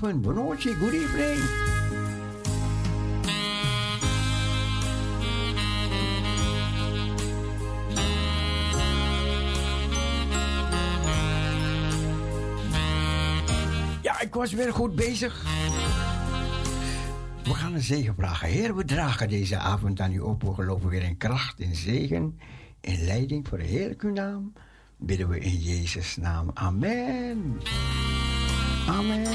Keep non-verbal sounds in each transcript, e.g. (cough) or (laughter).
Goedenavond, buonanotte, good evening. Ja, ik was weer goed bezig. We gaan een zegen vragen. Heer, we dragen deze avond aan u op. We geloven weer in kracht, in zegen, in leiding voor de heerlijke naam. Bidden we in Jezus' naam. Amen. Amen.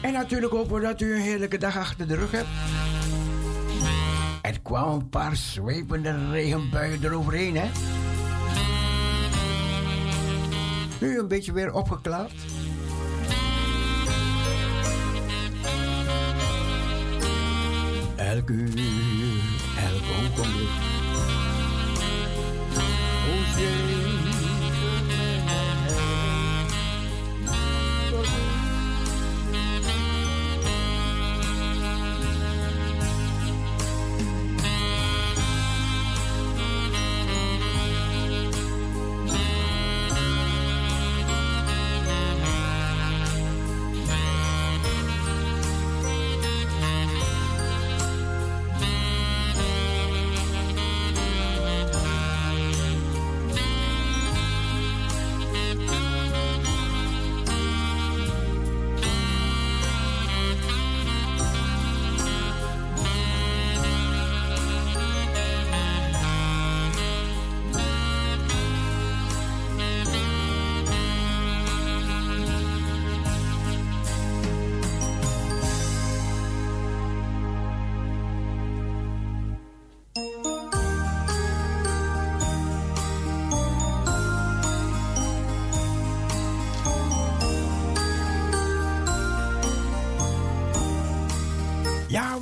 En natuurlijk hopen we dat u een heerlijke dag achter de rug hebt. Er kwamen een paar zwevende regenbuien eroverheen, hè? Nu een beetje weer opgeklaard. Elke uur, elk ogenblik. O Jezus,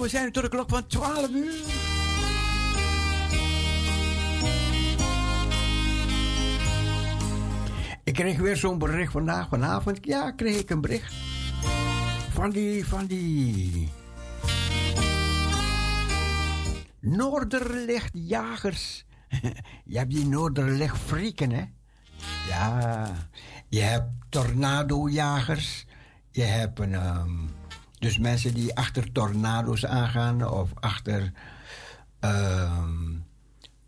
we zijn tot de klok van 12 uur. Ik kreeg weer zo'n bericht vandaag, vanavond. Ja, kreeg ik een bericht. Van die, van die... Noorderlichtjagers. (laughs) Je hebt die Noorderlichtfrieken, hè? Ja. Je hebt tornadojagers. Je hebt een... Um, dus mensen die achter tornado's aangaan of achter. Um,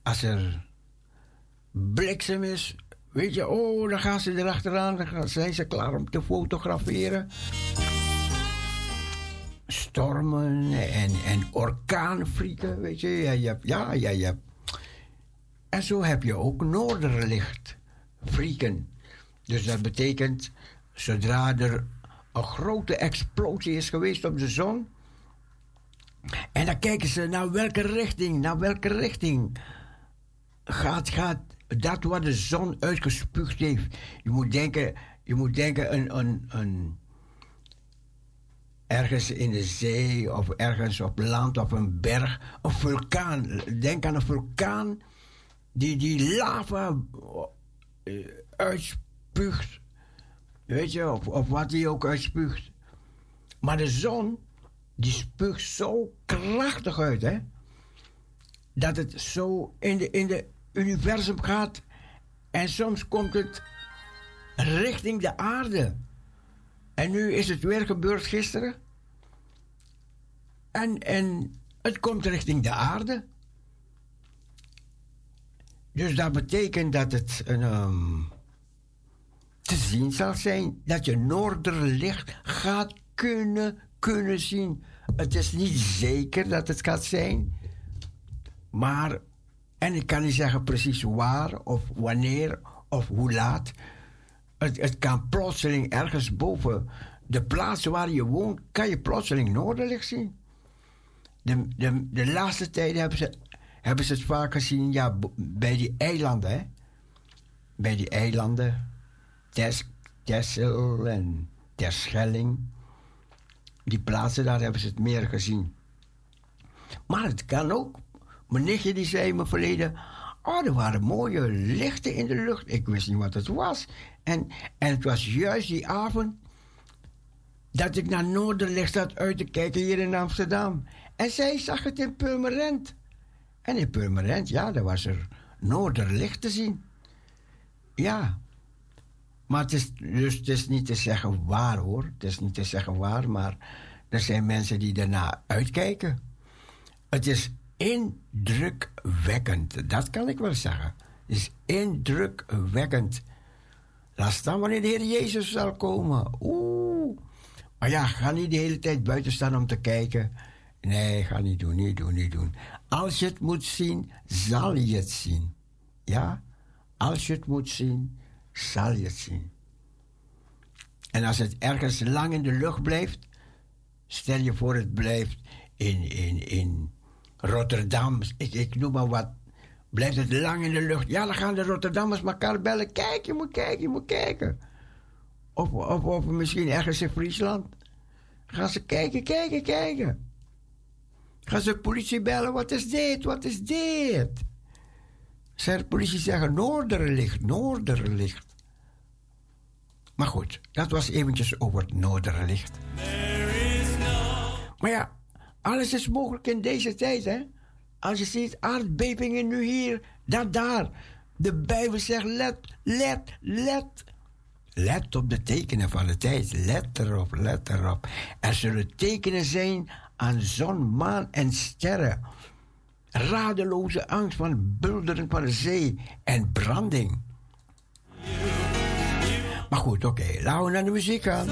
als er bliksem is, weet je, oh, dan gaan ze erachteraan, dan zijn ze klaar om te fotograferen. Stormen en, en weet je. Ja, ja, ja, ja, ja. En zo heb je ook noorderlicht, frieken. Dus dat betekent, zodra er een grote explosie is geweest op de zon. En dan kijken ze naar welke richting, naar welke richting gaat, gaat dat wat de zon uitgespuugd heeft. Je moet denken, je moet denken een, een, een, ergens in de zee of ergens op land of een berg, een vulkaan. Denk aan een vulkaan die die lava uh, uitspuugt Weet je, of, of wat hij ook uitspuugt. Maar de zon, die spuugt zo krachtig uit, hè. Dat het zo in de, in de universum gaat. En soms komt het richting de aarde. En nu is het weer gebeurd gisteren. En, en het komt richting de aarde. Dus dat betekent dat het een. Um, te zien zal zijn. Dat je noorderlicht gaat kunnen, kunnen zien. Het is niet zeker dat het gaat zijn. Maar, en ik kan niet zeggen precies waar of wanneer of hoe laat. Het, kan plotseling ergens boven de plaats waar je woont, kan je plotseling noorderlicht zien. De, de, de laatste tijden hebben ze, hebben ze het vaak gezien ja, bij die eilanden. Hè? Bij die eilanden Tessel en Terschelling. Die plaatsen, daar hebben ze het meer gezien. Maar het kan ook. Mijn nichtje die zei me verleden... Oh, er waren mooie lichten in de lucht. Ik wist niet wat het was. En, en het was juist die avond... dat ik naar Noorderlicht zat uit te kijken hier in Amsterdam. En zij zag het in Purmerend. En in Purmerend, ja, daar was er Noorderlicht te zien. Ja, maar het is, dus niet te zeggen waar hoor. Het is niet te zeggen waar, maar er zijn mensen die daarna uitkijken. Het is indrukwekkend. Dat kan ik wel zeggen. Het is indrukwekkend. Laat staan wanneer de Heer Jezus zal komen. Oeh. Maar ja, ga niet de hele tijd buiten staan om te kijken. Nee, ga niet doen, niet doen, niet doen. Als je het moet zien, zal je het zien. Ja? Als je het moet zien, zal je het zien. En als het ergens lang in de lucht blijft, stel je voor het blijft in, in, in Rotterdam, ik, ik noem maar wat, blijft het lang in de lucht. Ja, dan gaan de Rotterdammers elkaar bellen. Kijk, je moet kijken, je moet kijken. Of, of, of misschien ergens in Friesland. Gaan ze kijken, kijken, kijken. Gaan ze de politie bellen, wat is dit, wat is dit? De politie zeggen, Noorderlicht, Noorderlicht. Maar goed, dat was eventjes over het Noorderlicht. Maar ja, alles is mogelijk in deze tijd, hè? Als je ziet aardbevingen nu hier, dat daar. De Bijbel zegt, let, let, let. Let op de tekenen van de tijd. Let erop, let erop. Er zullen tekenen zijn aan zon, maan en sterren radeloze angst van bulderen van de zee en branding. Maar goed, oké, laten we naar de muziek gaan.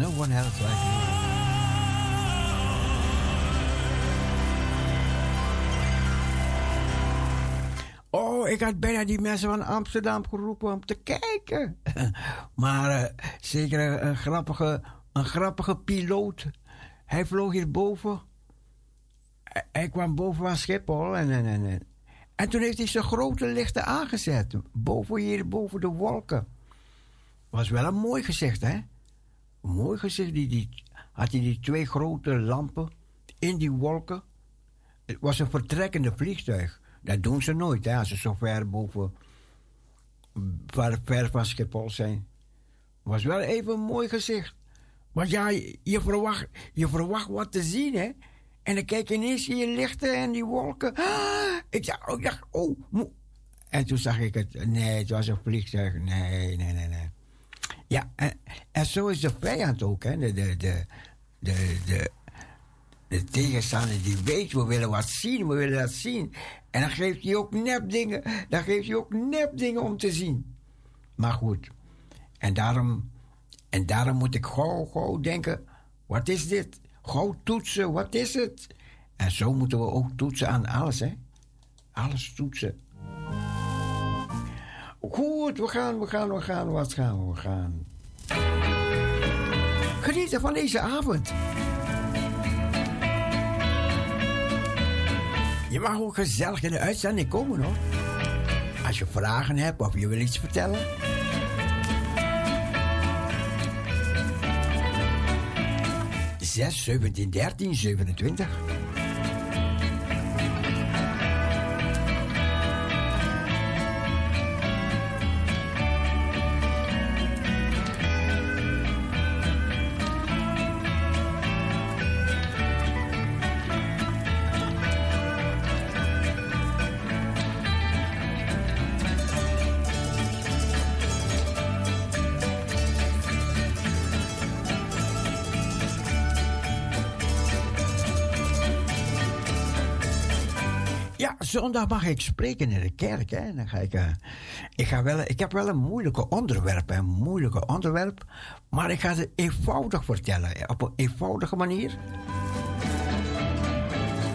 No one else like. Oh, ik had bijna die mensen van Amsterdam geroepen om te kijken. (laughs) Maar uh, zeker een, grappige, een grappige piloot. Hij vloog hier boven. Hij, kwam boven van Schiphol en, en, en, en toen heeft hij zijn grote lichten aangezet. Boven hier, boven de wolken. Was wel een mooi gezicht, hè? Mooi gezicht. Die, had hij die twee grote lampen in die wolken. Het was een vertrekkende vliegtuig. Dat doen ze nooit, hè, als ze zo ver boven, ver, ver van Schiphol zijn. Was wel even een mooi gezicht. Maar ja, je verwacht, je verwacht wat te zien, hè. En dan kijk je ineens in je lichten en die wolken. Ah, ik dacht, oh, ik dacht, oh. En toen zag ik het. Nee, het was een vliegtuig. Nee, nee, nee, nee. Ja, en, zo is de vijand ook, hè. De, de, de, de, de, de tegenstander die weet, we willen wat zien, we willen dat zien. En dan geeft hij ook nepdingen. Dan geeft hij ook nepdingen om te zien. Maar goed. En daarom, en daarom moet ik gauw, gauw denken: wat is dit? Gauw toetsen, wat is het? En zo moeten we ook toetsen aan alles, hè? Alles toetsen. Goed, we gaan, we gaan, we gaan. Wat gaan we? Gaan. Genieten van deze avond. Je mag ook gezellig in de uitzending komen hoor. Als je vragen hebt of je wil iets vertellen. Zes, zeventien, dertien, zevenentwintig. Zondag mag ik spreken in de kerk. Hè. Dan ga ik, uh, ik, ga wel, ik heb wel een moeilijke onderwerp. Een moeilijke onderwerp. Maar ik ga het eenvoudig vertellen. Op een eenvoudige manier.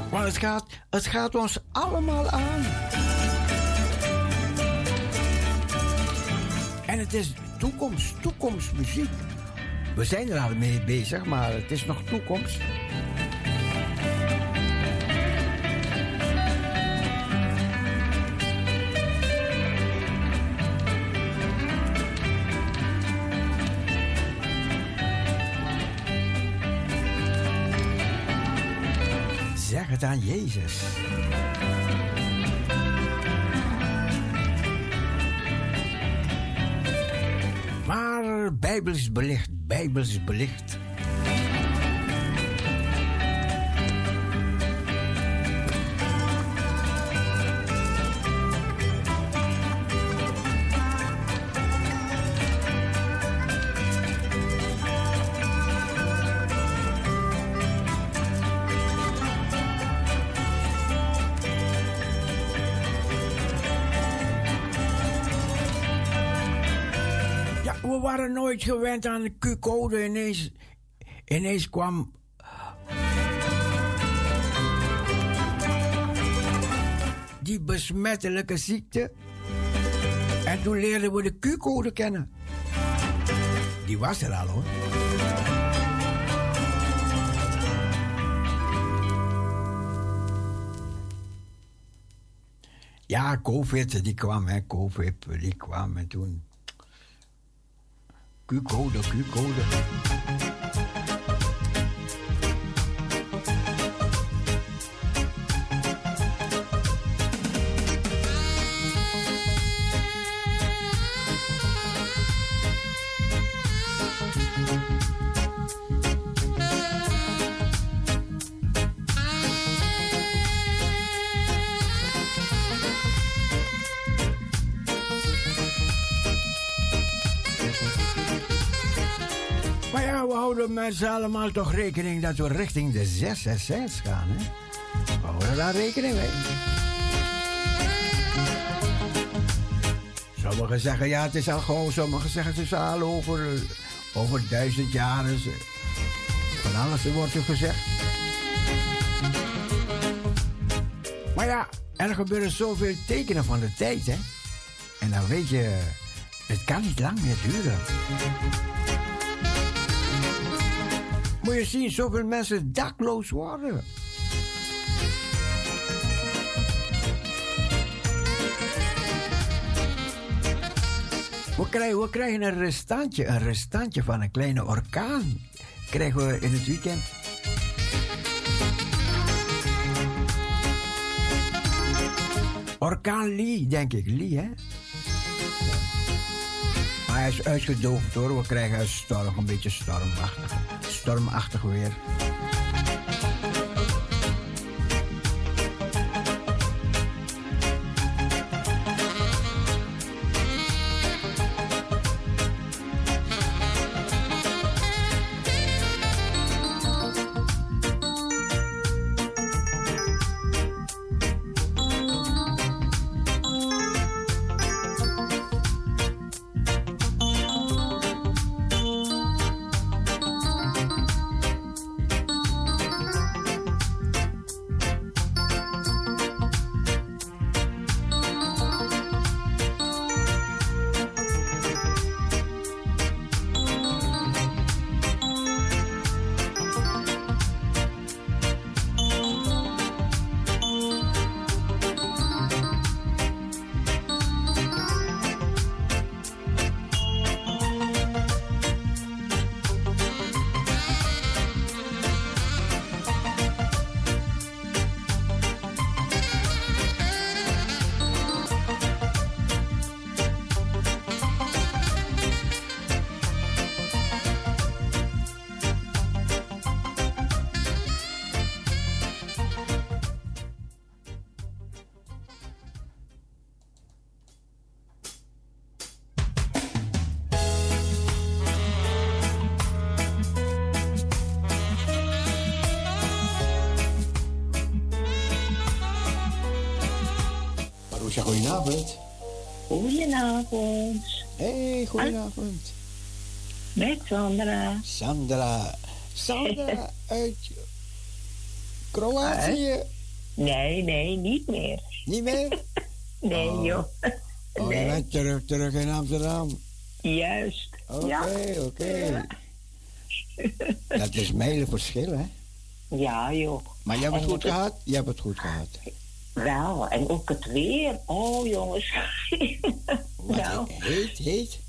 Want het gaat, het gaat ons allemaal aan. En het is toekomst, toekomstmuziek. We zijn er al mee bezig, maar het is nog toekomst. Het aan Jezus. Maar bijbels belicht, bijbels belicht. Nooit gewend aan de Q-code. Ineens, ineens kwam. Die besmettelijke ziekte. En toen leerden we de Q-code kennen. Die was er al hoor. Ja, COVID, die kwam, hè. COVID, die kwam en toen Q-code, Q-code. Met z'n allemaal toch rekening dat we richting de 666 gaan. Hè? We houden daar rekening mee. Sommigen zeggen ja, het is al gewoon. Sommigen zeggen het is al over, over duizend jaren. Van alles wordt er gezegd. Maar ja, er gebeuren zoveel tekenen van de tijd, hè? En dan weet je, het kan niet lang meer duren. Moet je zien, zoveel mensen dakloos worden. We krijgen, we krijgen een restantje, een restantje van een kleine orkaan. Krijgen we in het weekend. Orkaan Lee, denk ik. Lee, hè? Maar hij is uitgedoofd hoor. We krijgen een storm, een beetje stormachtig. Stormachtig weer. Goedenavond. Goedenavond. Hey, goedenavond. Met Sandra. Sandra. Sandra (laughs) uit Kroatië. Nee, nee, niet meer. Niet meer? (laughs) nee, oh. joh. Oh, je bent terug, terug in Amsterdam. Juist. Oké, ja. oké. Dat is verschil, hè? Ja, joh. Maar je hebt het goed gehad? Je hebt het goed gehad. Wel, en ook het weer. Oh, jongens. (laughs) Wat nou. heet, heet?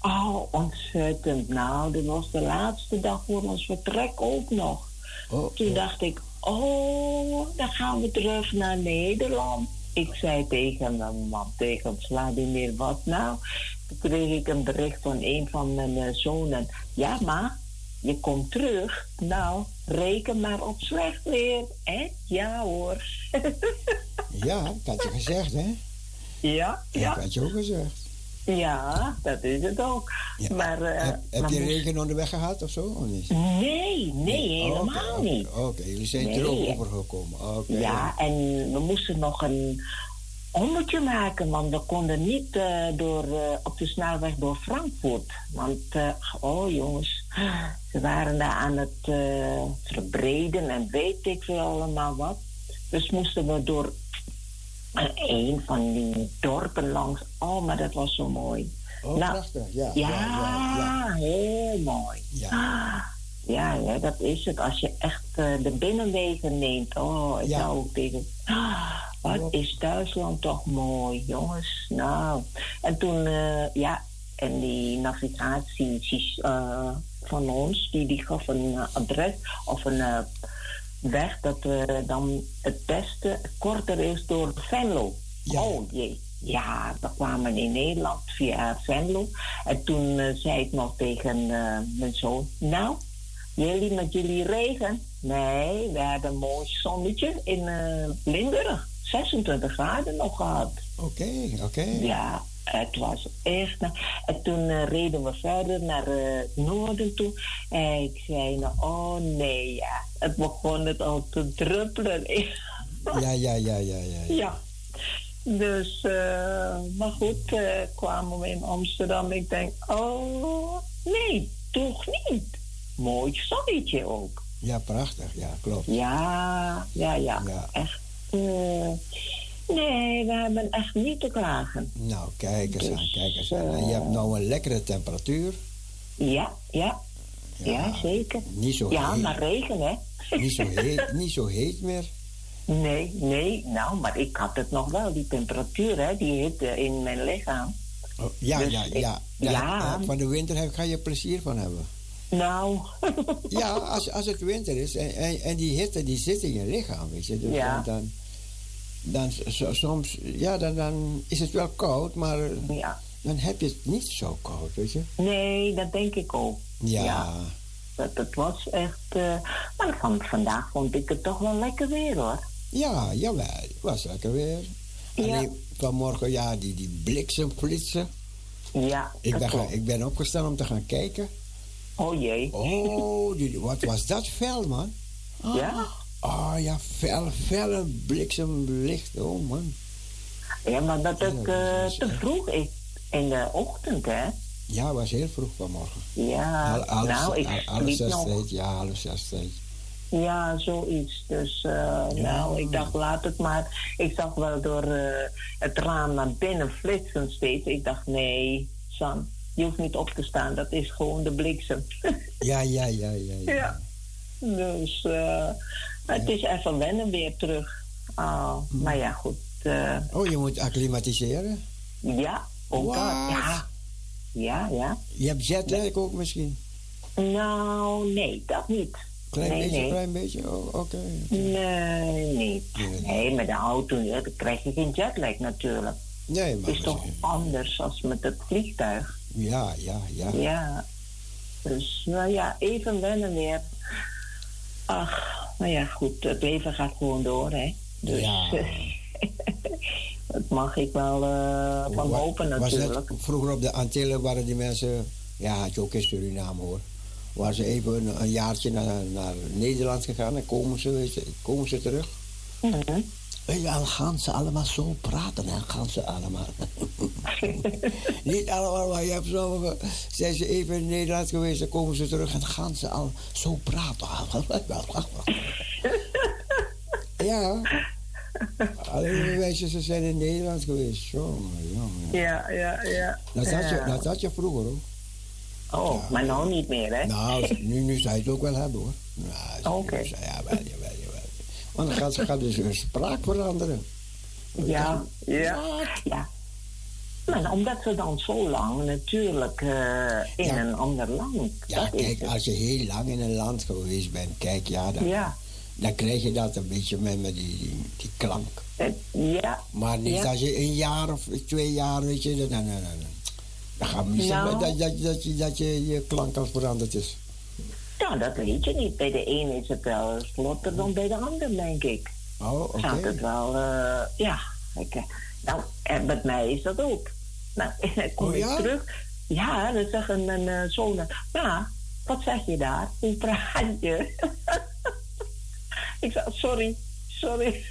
Oh, ontzettend. Nou, dat was de laatste dag voor ons vertrek ook nog. Oh, Toen oh. dacht ik, oh, dan gaan we terug naar Nederland. Ik zei tegen mijn man, tegen Vladimir, wat nou? Toen kreeg ik een bericht van een van mijn zonen. Ja, maar je komt terug. Nou, reken maar op slecht weer. Hè? Ja hoor. (laughs) ja, dat had je gezegd, hè? Ja, ja. Dat had je ook gezegd. Ja, dat is het ook. Maar, uh, heb, heb je regen onderweg gehad of zo? Of niet? Nee, nee, helemaal niet. Oké, jullie zijn nee. er ook overgekomen. Ja, en we moesten nog een ommetje maken, want we konden niet uh, door, uh, op de snelweg door Frankfurt. Want, oh jongens, ze waren daar aan het verbreden en weet ik veel allemaal wat. Dus moesten we door een van die dorpen langs. Oh, maar dat was zo mooi. Oh, nou, prachtig. Ja, ja, ja, ja, heel mooi. Ja. Ja, ja, dat is het. Als je echt uh, de binnenwegen neemt. Oh, ik zou ook tegen. wat is Duitsland toch mooi, jongens. Nou, en toen, uh, ja, en die navigatie uh, van ons, die, die gaf een adres of een weg dat we dan het beste korter is door Venlo. Oh jee. Ja, we kwamen in Nederland via Venlo. En toen uh, zei ik nog tegen mijn zoon: Nou, jullie met jullie regen? Nee, we hadden een mooi zonnetje in Limburg. 26 graden nog gehad. Oké, okay, oké. Okay. Ja, het was echt. En toen uh, reden we verder naar uh, het noorden toe. En ik zei: nou, Oh nee, ja. Het begon het al te druppelen. (laughs) ja, ja, ja, ja, ja. Ja. Dus, uh, maar goed, kwamen we in Amsterdam. Ik denk: Oh nee, toch niet? Mooi zonnetje ook. Ja, prachtig. Ja, klopt. Ja, ja, ja. ja. Echt. Nee, we hebben echt niet te klagen. Nou, kijk eens aan, dus, kijk eens aan. En je hebt nou een lekkere temperatuur. Ja, ja. Ja, zeker. Niet zo ja, heet. maar regen, hè? Niet zo, heet, niet zo heet meer. Nee, nee. Nou, maar ik had het nog wel, die temperatuur, hè, die hitte in mijn lichaam. Oh, ja, dus ja, ja, ja, ja. Van de winter ga je plezier van hebben. Nou. ja, (laughs) als, als het winter is en, en, en, die hitte die zit in je lichaam, weet je. Dus ja. dan, dan, soms, ja, dan, dan is het wel koud, maar ja. dan heb je het niet zo koud, weet je. Nee, dat denk ik ook. Ja. Dat, het was echt. Uh, maar van, vandaag vond ik het toch wel lekker weer hoor. Ja, jawel. Het was lekker weer. Ja. Alleen vanmorgen, ja, die, die bliksemflitsen. Ja, ik ben, ik ben opgestaan om te gaan kijken. Oh jee. Oh, die, wat was dat fel, man? Ja? Oh ja, fel, felle bliksemlicht. Oh man. Ja, maar dat het uh, te vroeg is in de ochtend, hè? Ja, het was heel vroeg vanmorgen. Ja, nou, ik zes nog. ja, half zes tijd. Ja, zoiets. Dus uh, nou, ik dacht, laat het maar. Ik zag wel door uh, het raam naar binnen flitsen steeds. Ik dacht, nee, San, je hoeft niet op te staan. Dat is gewoon de bliksem. (laughs) ja, ja, ja, ja. Ja. ja. Dus uh, het is even wennen weer terug. Uh, maar ja, goed. oh, je moet acclimatiseren? Ja, ook dat. Ja. Ja, ja. Je hebt jetlag ook misschien? Nou, nee, dat niet. Klein nee, beetje, nee. klein beetje? Oh, oké. Nee, niet. Nee, met de auto ja, dan krijg je geen jetlag natuurlijk. Nee, maar... Het is toch anders als met het vliegtuig? Ja, ja, ja. Ja. Dus, nou ja, even wennen weer. Ach, nou ja, goed. Het leven gaat gewoon door, hè. Dus, ja. (laughs) dat mag ik wel uh, van hopen natuurlijk. vroeger op de Antillen waren die mensen... Ja, had je ook in Suriname, hoor waar ze even een, een jaartje naar, naar, Nederland gegaan en komen ze, komen ze terug. Mm -hmm. Weet je, dan gaan ze allemaal zo praten en gaan ze allemaal. (laughs) Niet allemaal, maar je hebt sommige, zijn ze even in Nederland geweest, dan komen ze terug en gaan ze al zo praten. (laughs) ja. Alleen de meisjes, ze zijn in Nederland geweest. Zo, ja, ja, ja. Dat had, je, dat had je vroeger hoor. Oh, maar nou niet meer, hè? Nou, nu, nu zou je het ook wel hebben, hoor. Nou, Oké. Okay. Ja, wel, jawel, jawel. Want dan gaat, ze, gaat dus hun spraak veranderen. Ja, ja, ja. Maar omdat ze dan zo lang natuurlijk uh, in een ander land. Ja, kijk, als je heel lang in een land geweest bent, kijk, ja, dan, ja. dan krijg je dat een beetje met, met die, die, die klank. ja. Maar niet als je een jaar of twee jaar, weet je, dan, dan, dan, dan gaan we niet nou, dat, dat, dat, je, dat je, je klank al veranderd is. Ja, dat weet je niet. Bij de een is het wel slotter dan bij de ander, denk ik. Oh, oké. Okay. Gaat het wel, uh, ja. Ik, eh, nou, en met mij is dat ook. Nou, en (laughs) dan kom oh, ja? terug. Ja, dan zeggen mijn uh, zonen, ja, wat zeg je daar? Hoe praat je? (laughs) ik zeg, sorry, sorry.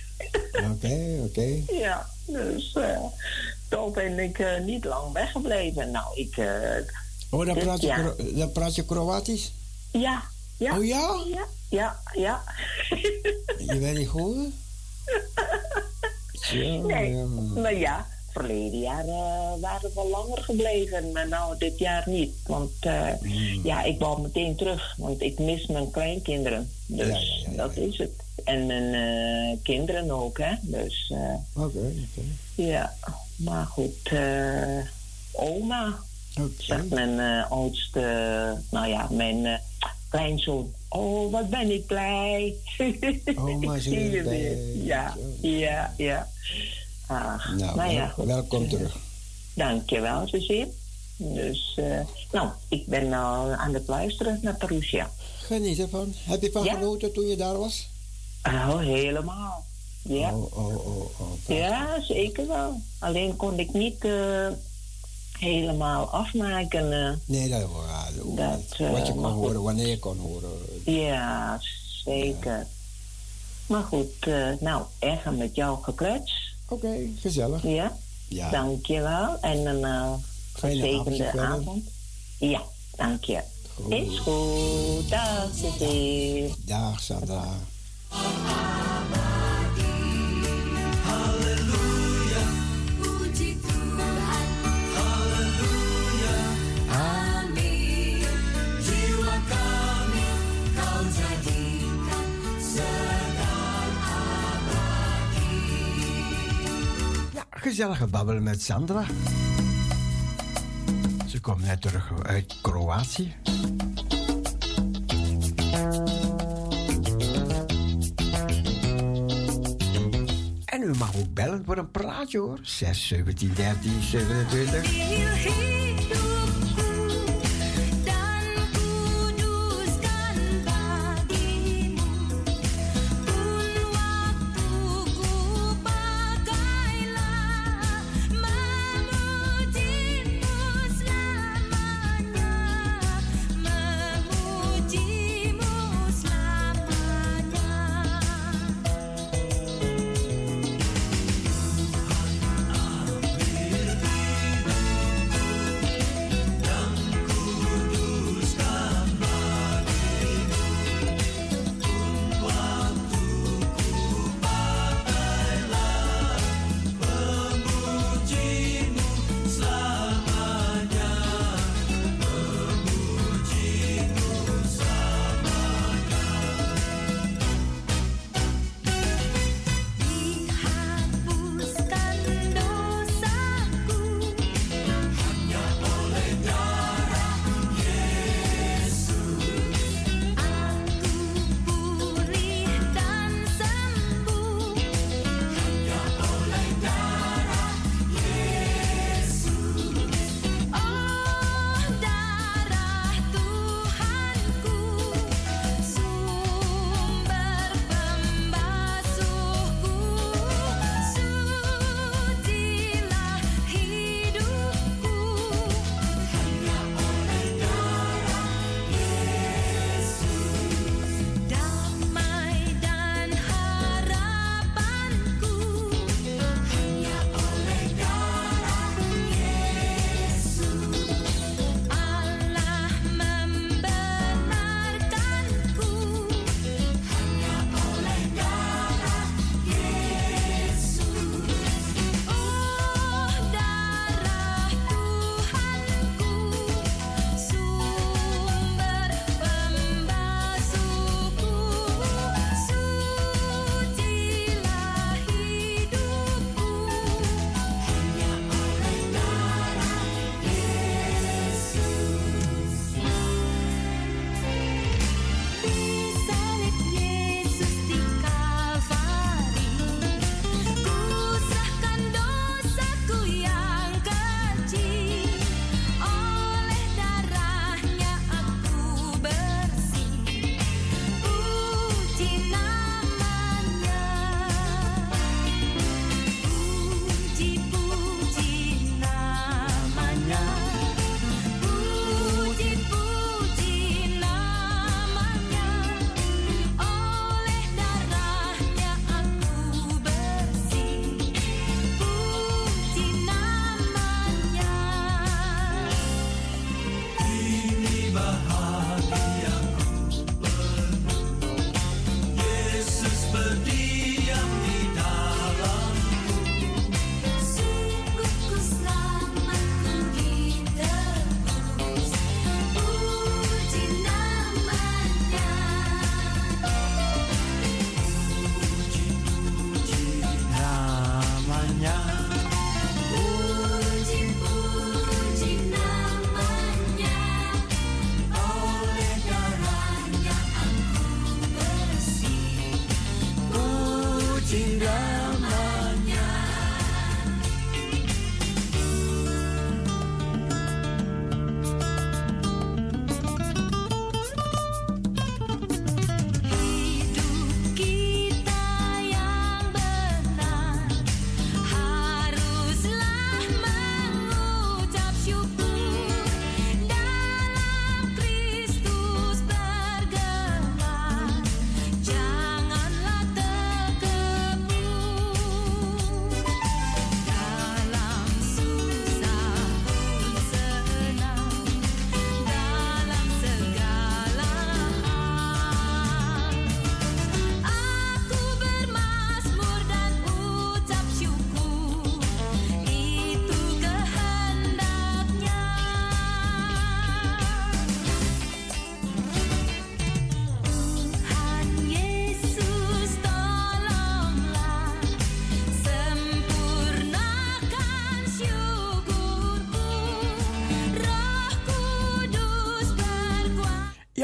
Oké, oké. Okay. (laughs) Ja, dus... Uh, toen ben ik uh, niet lang weggebleven. Nou, ik... Uh, oh, dan praat, je, dan praat je Kroatisch? Ja. ja. Oh ja? Ja, ja, ja. je bent niet goed? (laughs) ja, nee, ja. maar ja, verleden jaar uh, waren we langer gebleven, maar nou dit jaar niet. Want uh, mm. ja, ik wou meteen terug, want ik mis mijn kleinkinderen. Dus ja, dat is het. En mijn uh, kinderen ook, hè. Dus, Oké, oké. Okay. Ja. Maar goed, oma, okay. zegt mijn uh, oudste, nou ja, mijn uh, kleinzoon. Oh, wat ben ik blij. (laughs) Oma is blij. Ja, ja, ja. Ach, nou, nou ja, goed. welkom terug. Dankjewel, Cecile. Dus, nou, ik ben al aan het luisteren naar Perusia. Geniet ervan. Heb je van ja? genoten toen je daar was? Oh, helemaal. Ja. Oh, oh, oh, oh ja, zeker wel. Alleen kon ik niet uh, helemaal afmaken. Uh, nee, dat, ja, dat uh, Wat je kon horen, wanneer je kon horen. Ja, zeker. Ja. Maar goed, nou, even met jou geklets. Oké, okay, gezellig. Ja, ja. dankjewel. En een gezegende avond. Ja, dank je. Is goed. Dag. Dag, Sandra. Gezellige babbelen met Sandra. Ze komt net terug uit Kroatië. En u mag ook bellen voor een praatje hoor. 6 17 13 27.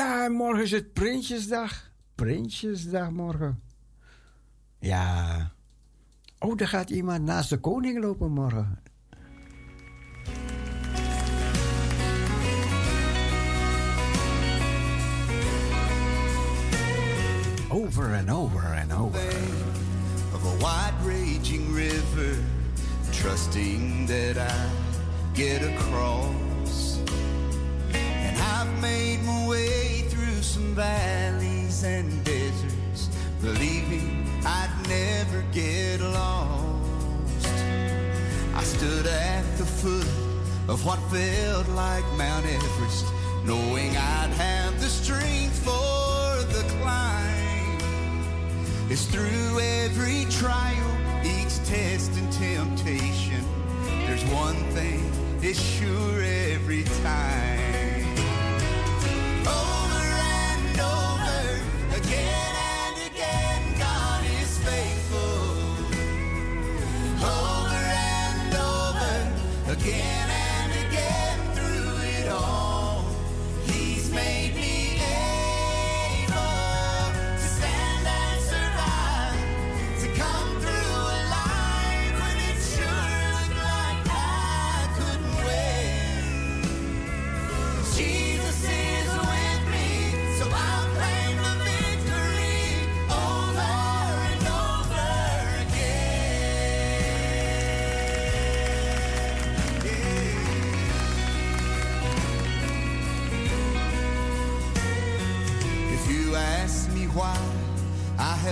Ja, morgen is het Prinsjesdag. Prinsjesdag morgen. Ja. Oh, er gaat iemand naast de koning lopen morgen. Over and over and over. Of a wide raging river, trusting that I get across. And deserts, believing I'd never get lost. I stood at the foot of what felt like Mount Everest, knowing I'd have the strength for the climb. It's through every trial, each test and temptation. There's one thing, it's sure every time. Again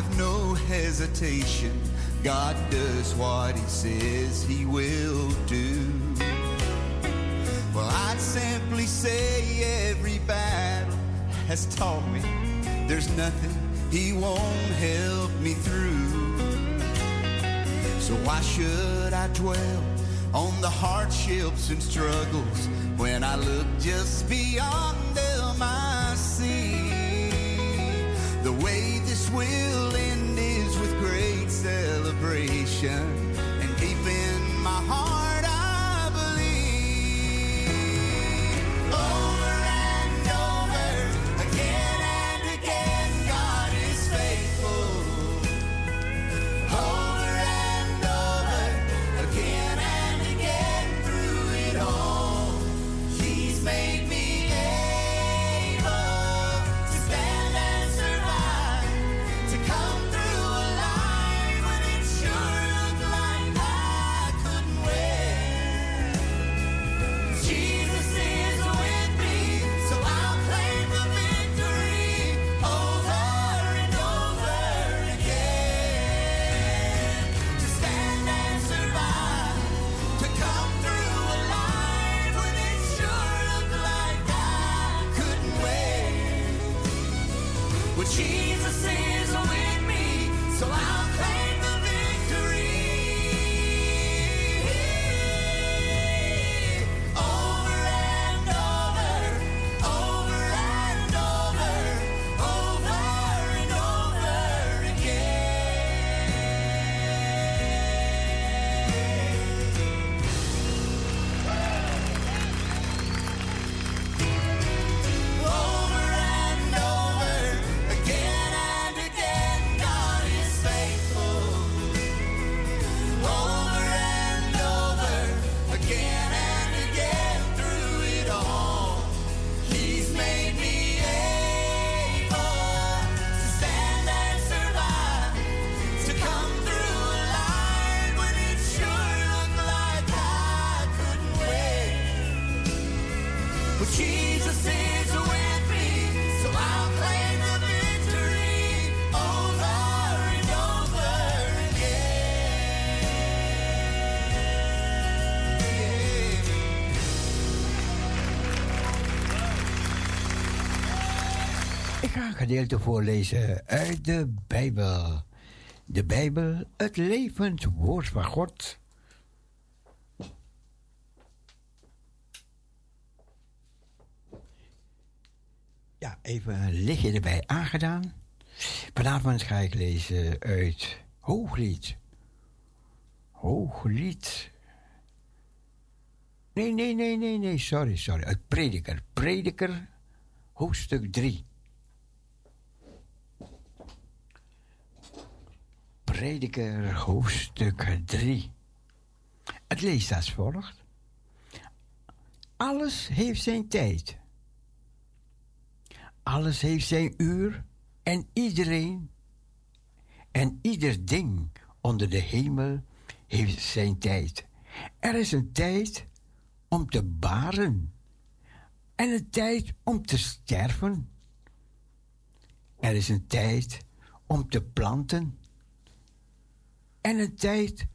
have no hesitation. God does what He says He will do. Well, I'd simply say every battle has taught me there's nothing He won't help me through. So why should I dwell on the hardships and struggles when I look just beyond them I see? The way this will vibration But Jesus is with me, so I'll claim the victory over and over again. Ik ga een gedeelte voorlezen uit de Bijbel. De Bijbel, het levend woord van God. Ja, even een lichtje erbij aangedaan. Vanavond ga ik lezen uit Hooglied. Hooglied. Nee, nee, nee, nee, nee, sorry, sorry. Uit Prediker. Prediker hoofdstuk 3. Prediker, hoofdstuk 3. Het leest als volgt. Alles heeft zijn tijd. Alles heeft zijn uur en iedereen en ieder ding onder de hemel heeft zijn tijd. Er is een tijd om te baren en een tijd om te sterven. Er is een tijd om te planten en een tijd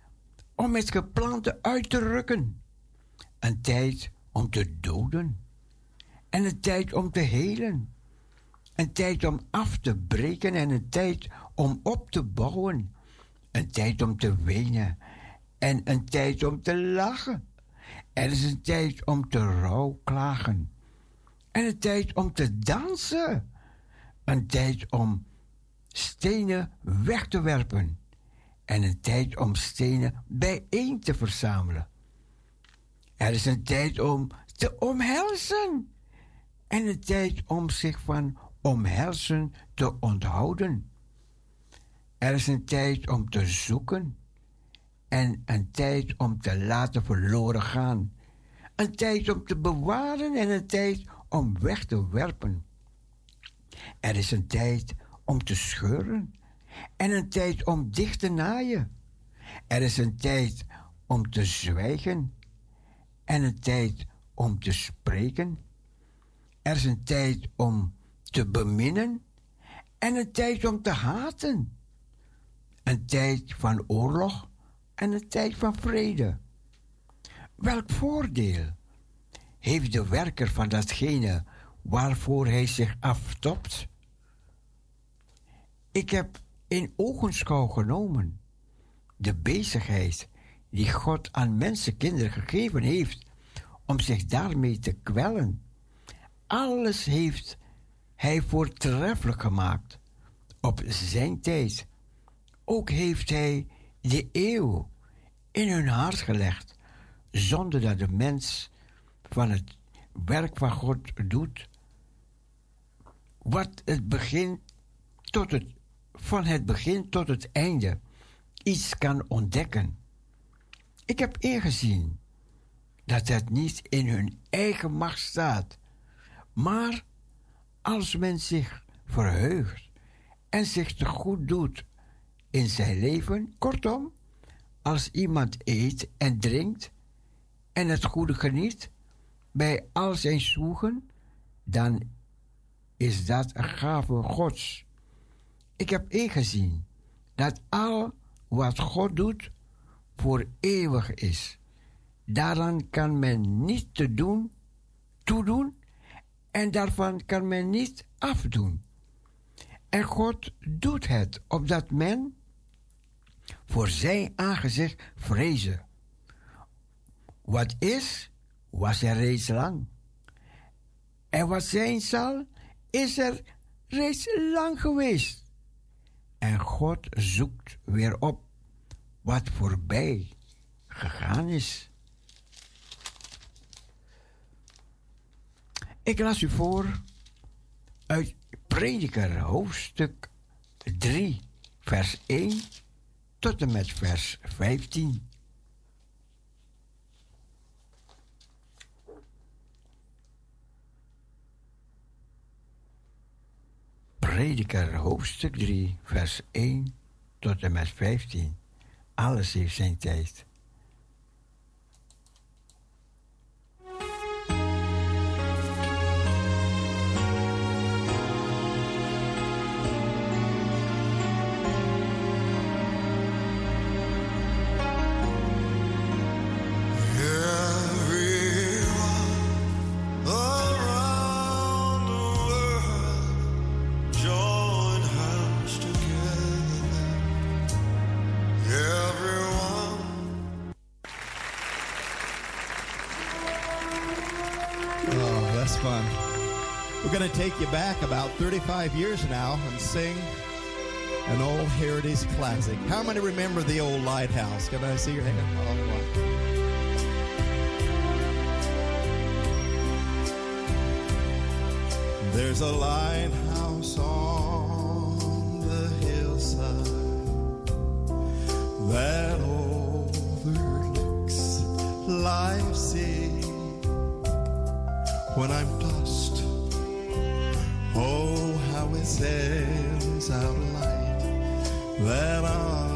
om het geplante uit te rukken. Een tijd om te doden en een tijd om te helen. Een tijd om af te breken en een tijd om op te bouwen. Een tijd om te wenen en een tijd om te lachen. Er is een tijd om te rouwklagen en een tijd om te dansen. Een tijd om stenen weg te werpen en een tijd om stenen bijeen te verzamelen. Er is een tijd om te omhelzen en een tijd om zich van omhelzen te onthouden. Er is een tijd om te zoeken en een tijd om te laten verloren gaan. Een tijd om te bewaren en een tijd om weg te werpen. Er is een tijd om te scheuren en een tijd om dicht te naaien. Er is een tijd om te zwijgen en een tijd om te spreken. Er is een tijd om te beminnen en een tijd om te haten. Een tijd van oorlog en een tijd van vrede. Welk voordeel heeft de werker van datgene waarvoor hij zich aftopt? Ik heb in ogenschouw genomen de bezigheid die God aan mensenkinderen gegeven heeft om zich daarmee te kwellen. Alles heeft hij voortreffelijk gemaakt op zijn tijd. Ook heeft hij de eeuw in hun hart gelegd, zonder dat de mens van het werk van God doet, wat het begin tot het, van het begin tot het einde iets kan ontdekken. Ik heb ingezien dat het niet in hun eigen macht staat, maar als men zich verheugt en zich te goed doet in zijn leven, kortom, als iemand eet en drinkt en het goede geniet bij al zijn zoegen, dan is dat een gave Gods. Ik heb ingezien dat al wat God doet voor eeuwig is. Daaraan kan men niet te doen, toedoen en daarvan kan men niet afdoen. En God doet het opdat men voor zijn aangezicht vrezen. Wat is, was er reeds lang. En wat zijn zal, is er reeds lang geweest. En God zoekt weer op wat voorbij gegaan is. Ik las u voor uit Prediker hoofdstuk 3, vers 1 tot en met vers 15. Prediker hoofdstuk 3, vers 1 tot en met 15. Alles heeft zijn tijd. 35 years now and sing an old heritage classic. How many remember the old lighthouse? Can I see your hand? Oh, There's a lighthouse on the hillside that overlooks life's sea. When I'm lost, oh, how it sends out light that I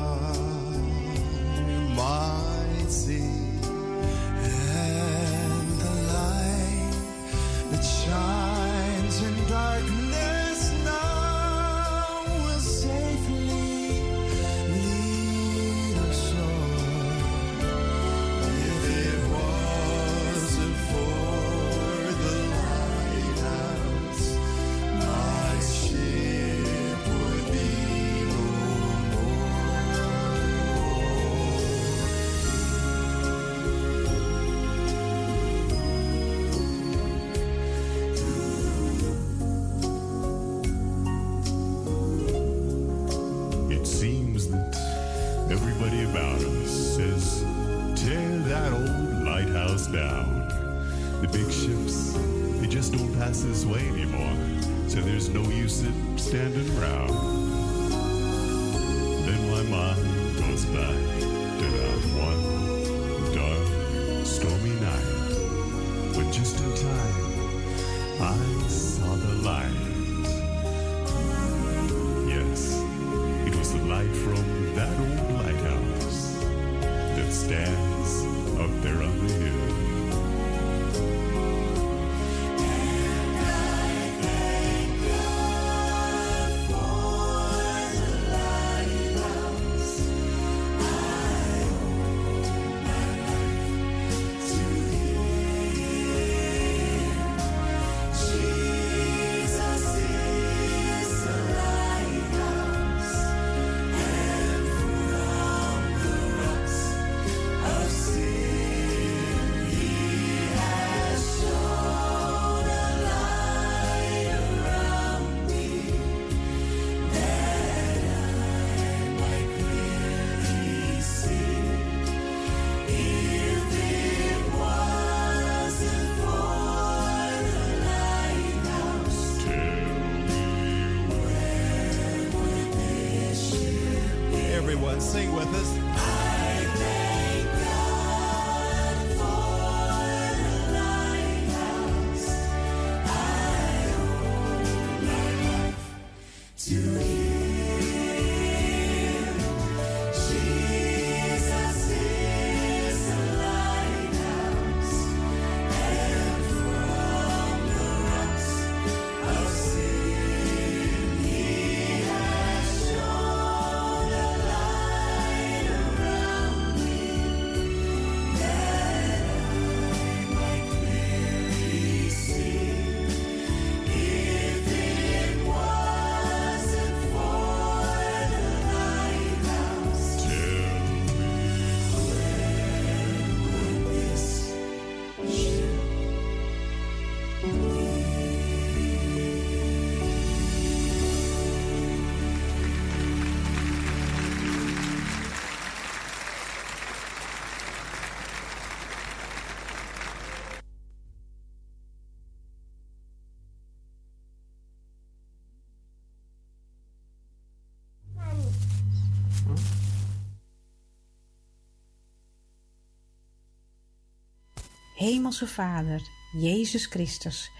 Hemelse Vader, Jezus Christus,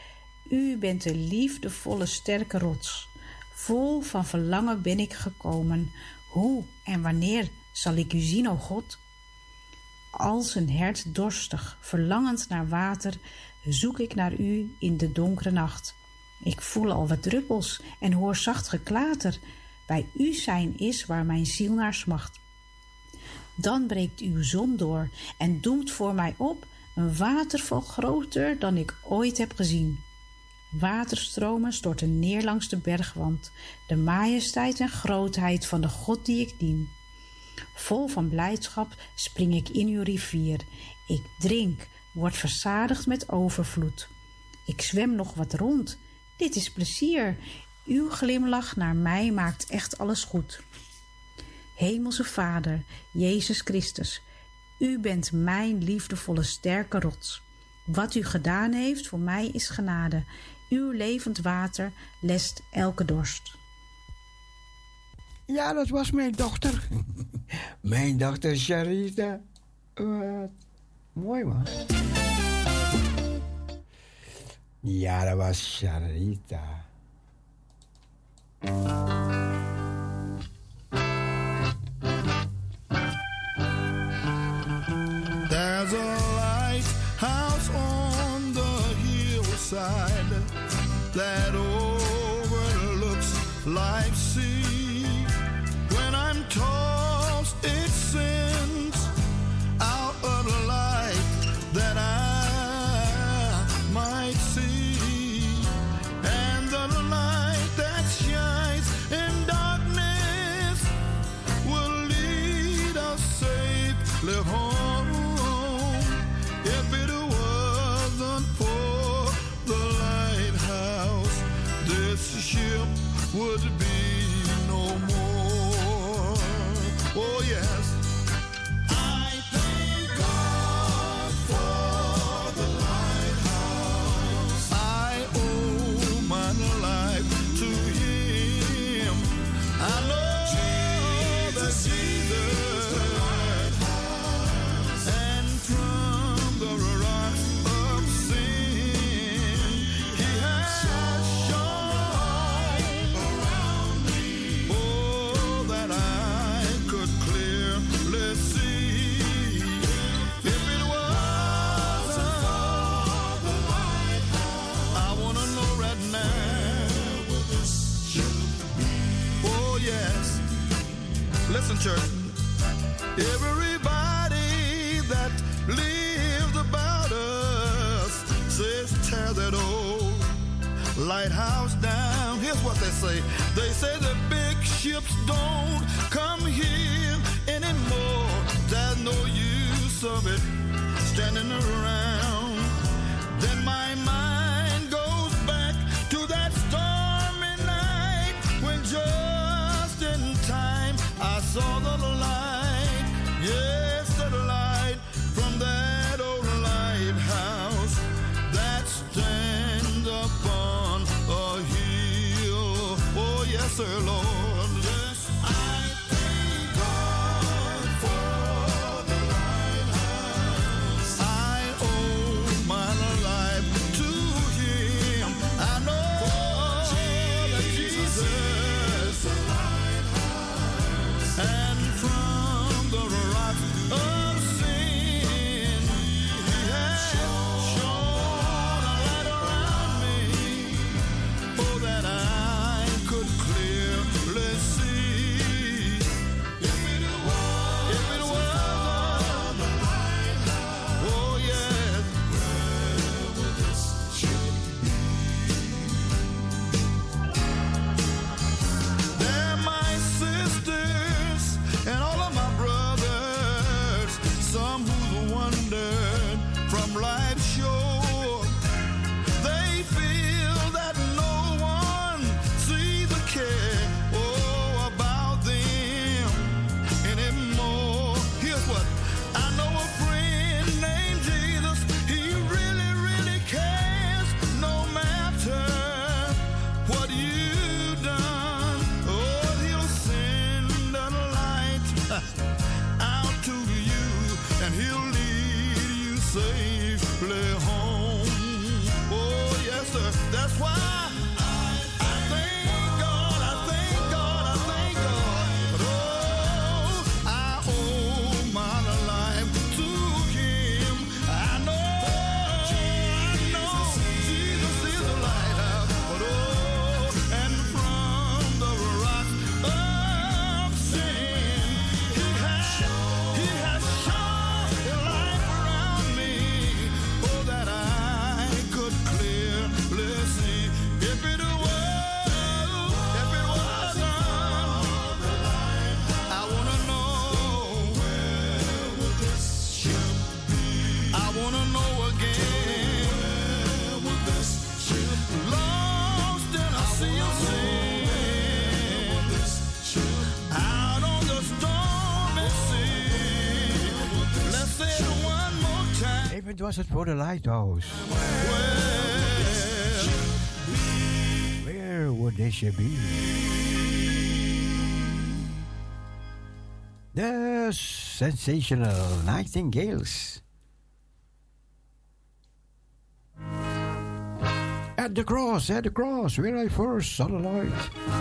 U bent de liefdevolle sterke rots. Vol van verlangen ben ik gekomen. Hoe en wanneer zal ik U zien, o God? Als een hert dorstig, verlangend naar water, zoek ik naar U in de donkere nacht. Ik voel al wat druppels en hoor zacht geklater. Bij U zijn is waar mijn ziel naar smacht. Dan breekt uw zon door en doemt voor mij op een waterval groter dan ik ooit heb gezien. Waterstromen storten neer langs de bergwand, de majesteit en grootheid van de God die ik dien. Vol van blijdschap spring ik in uw rivier. Ik drink, word verzadigd met overvloed. Ik zwem nog wat rond. Dit is plezier. Uw glimlach naar mij maakt echt alles goed. Hemelse Vader, Jezus Christus, u bent mijn liefdevolle sterke rots. Wat u gedaan heeft voor mij is genade. Uw levend water lest elke dorst. Ja, dat was mijn dochter. (laughs) mijn dochter Sharita. Wat mooi man. Ja, dat was Sharita. that's what they say. They say the big ships don't come here anymore. There's no use of it standing around. Then my mind goes back to that stormy night when just in time I saw the for the lighthouse. Where would they should be? The sensational Nightingales. At the cross, at the cross, where I first saw the light.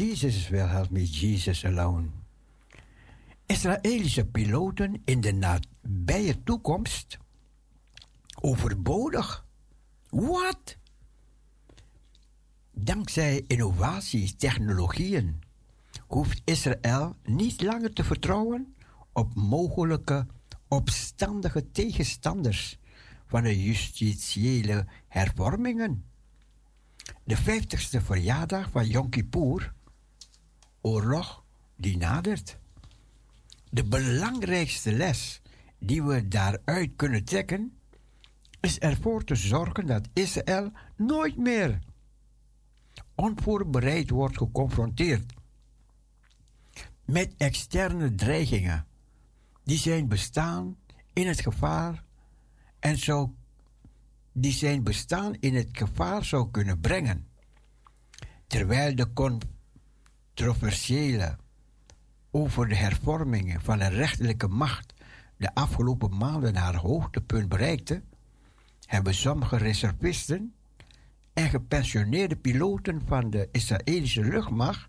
Jesus will help me, Jesus alone. Israëlische piloten in de nabije toekomst? Overbodig? Wat? Dankzij innovaties, technologieën, hoeft Israël niet langer te vertrouwen op mogelijke opstandige tegenstanders van de justitiële hervormingen. De 50ste verjaardag van Yom Kippur oorlog die nadert. De belangrijkste les die we daaruit kunnen trekken, is ervoor te zorgen dat Israël nooit meer onvoorbereid wordt geconfronteerd met externe dreigingen die zijn bestaan in het gevaar en zo die zijn bestaan in het gevaar zou kunnen brengen. Terwijl de controversiële over de hervormingen van de rechterlijke macht de afgelopen maanden haar hoogtepunt bereikte, hebben sommige reservisten en gepensioneerde piloten van de Israëlische luchtmacht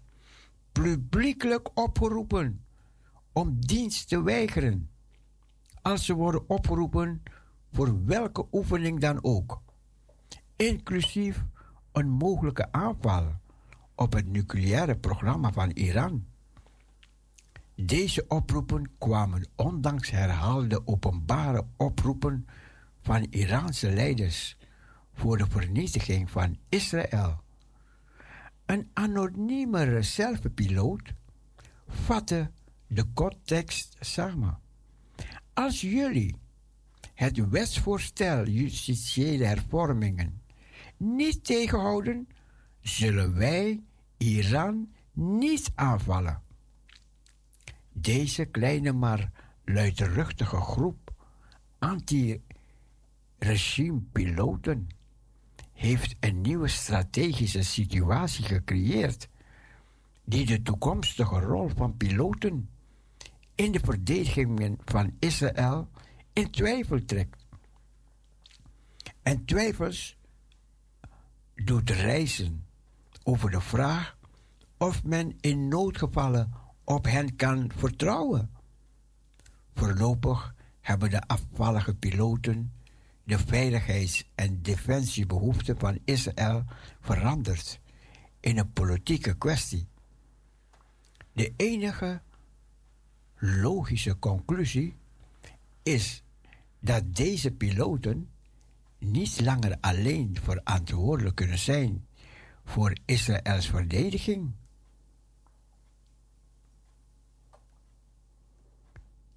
publiekelijk opgeroepen om dienst te weigeren als ze worden opgeroepen voor welke oefening dan ook, inclusief een mogelijke aanval op het nucleaire programma van Iran. Deze oproepen kwamen ondanks herhaalde openbare oproepen van Iraanse leiders voor de vernietiging van Israël. Een anonieme reservepiloot vatte de context samen. Als jullie het wetsvoorstel justitiële hervormingen niet tegenhouden, zullen wij Iran niet aanvallen. Deze kleine maar luidruchtige groep anti-regime-piloten heeft een nieuwe strategische situatie gecreëerd die de toekomstige rol van piloten in de verdediging van Israël in twijfel trekt. En twijfels doet reizen over de vraag of men in noodgevallen op hen kan vertrouwen. Voorlopig hebben de afvallige piloten de veiligheids- en defensiebehoeften van Israël veranderd in een politieke kwestie. De enige logische conclusie is dat deze piloten niet langer alleen verantwoordelijk kunnen zijn voor Israëls verdediging.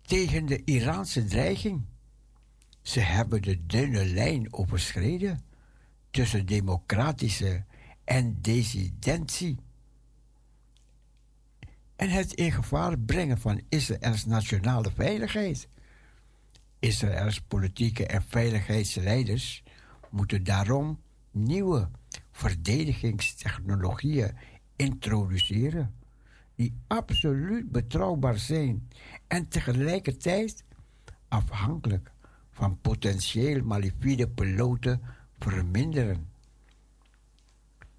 Tegen de Iraanse dreiging. Ze hebben de dunne lijn overschreden tussen democratische en dissidentie. En het in gevaar brengen van Israëls nationale veiligheid. Israëls politieke en veiligheidsleiders moeten daarom nieuwe verdedigingstechnologieën introduceren die absoluut betrouwbaar zijn en tegelijkertijd afhankelijk van potentieel malafide piloten verminderen.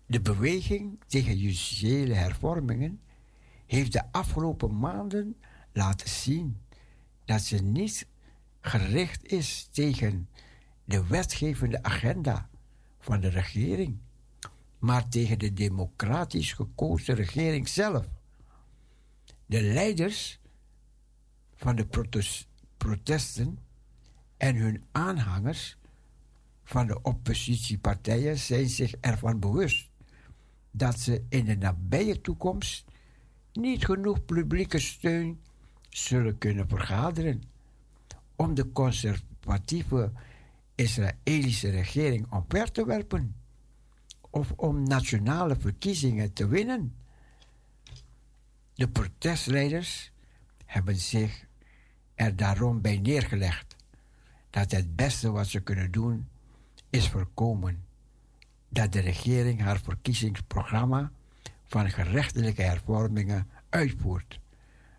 De beweging tegen justitiële hervormingen heeft de afgelopen maanden laten zien dat ze niet gericht is tegen de wetgevende agenda van de regering, maar tegen de democratisch gekozen regering zelf. De leiders van de protesten en hun aanhangers van de oppositiepartijen zijn zich ervan bewust dat ze in de nabije toekomst niet genoeg publieke steun zullen kunnen vergaderen om de conservatieve Israëlische regering omver te werpen of om nationale verkiezingen te winnen. De protestleiders hebben zich er daarom bij neergelegd dat het beste wat ze kunnen doen is voorkomen dat de regering haar verkiezingsprogramma van gerechtelijke hervormingen uitvoert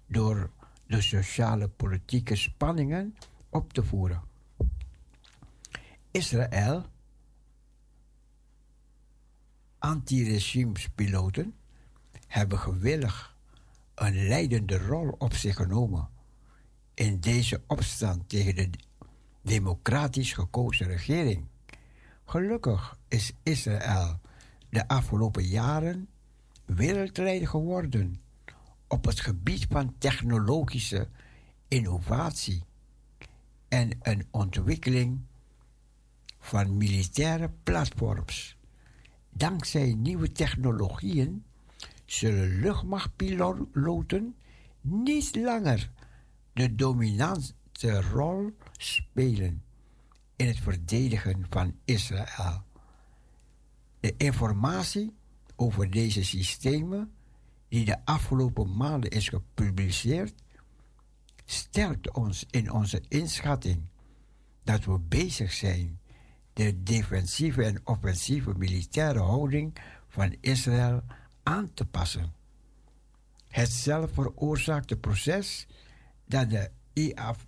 door de sociale politieke spanningen op te voeren. Israël, anti-regimespiloten, hebben gewillig een leidende rol op zich genomen in deze opstand tegen de democratisch gekozen regering. Gelukkig is Israël de afgelopen jaren wereldleider geworden op het gebied van technologische innovatie en een ontwikkeling van militaire platforms. Dankzij nieuwe technologieën zullen luchtmachtpiloten niet langer de dominante rol spelen in het verdedigen van Israël. De informatie over deze systemen, die de afgelopen maanden is gepubliceerd, sterkt ons in onze inschatting dat we bezig zijn de defensieve en offensieve militaire houding van Israël aan te passen. Het zelf veroorzaakte proces dat de IAF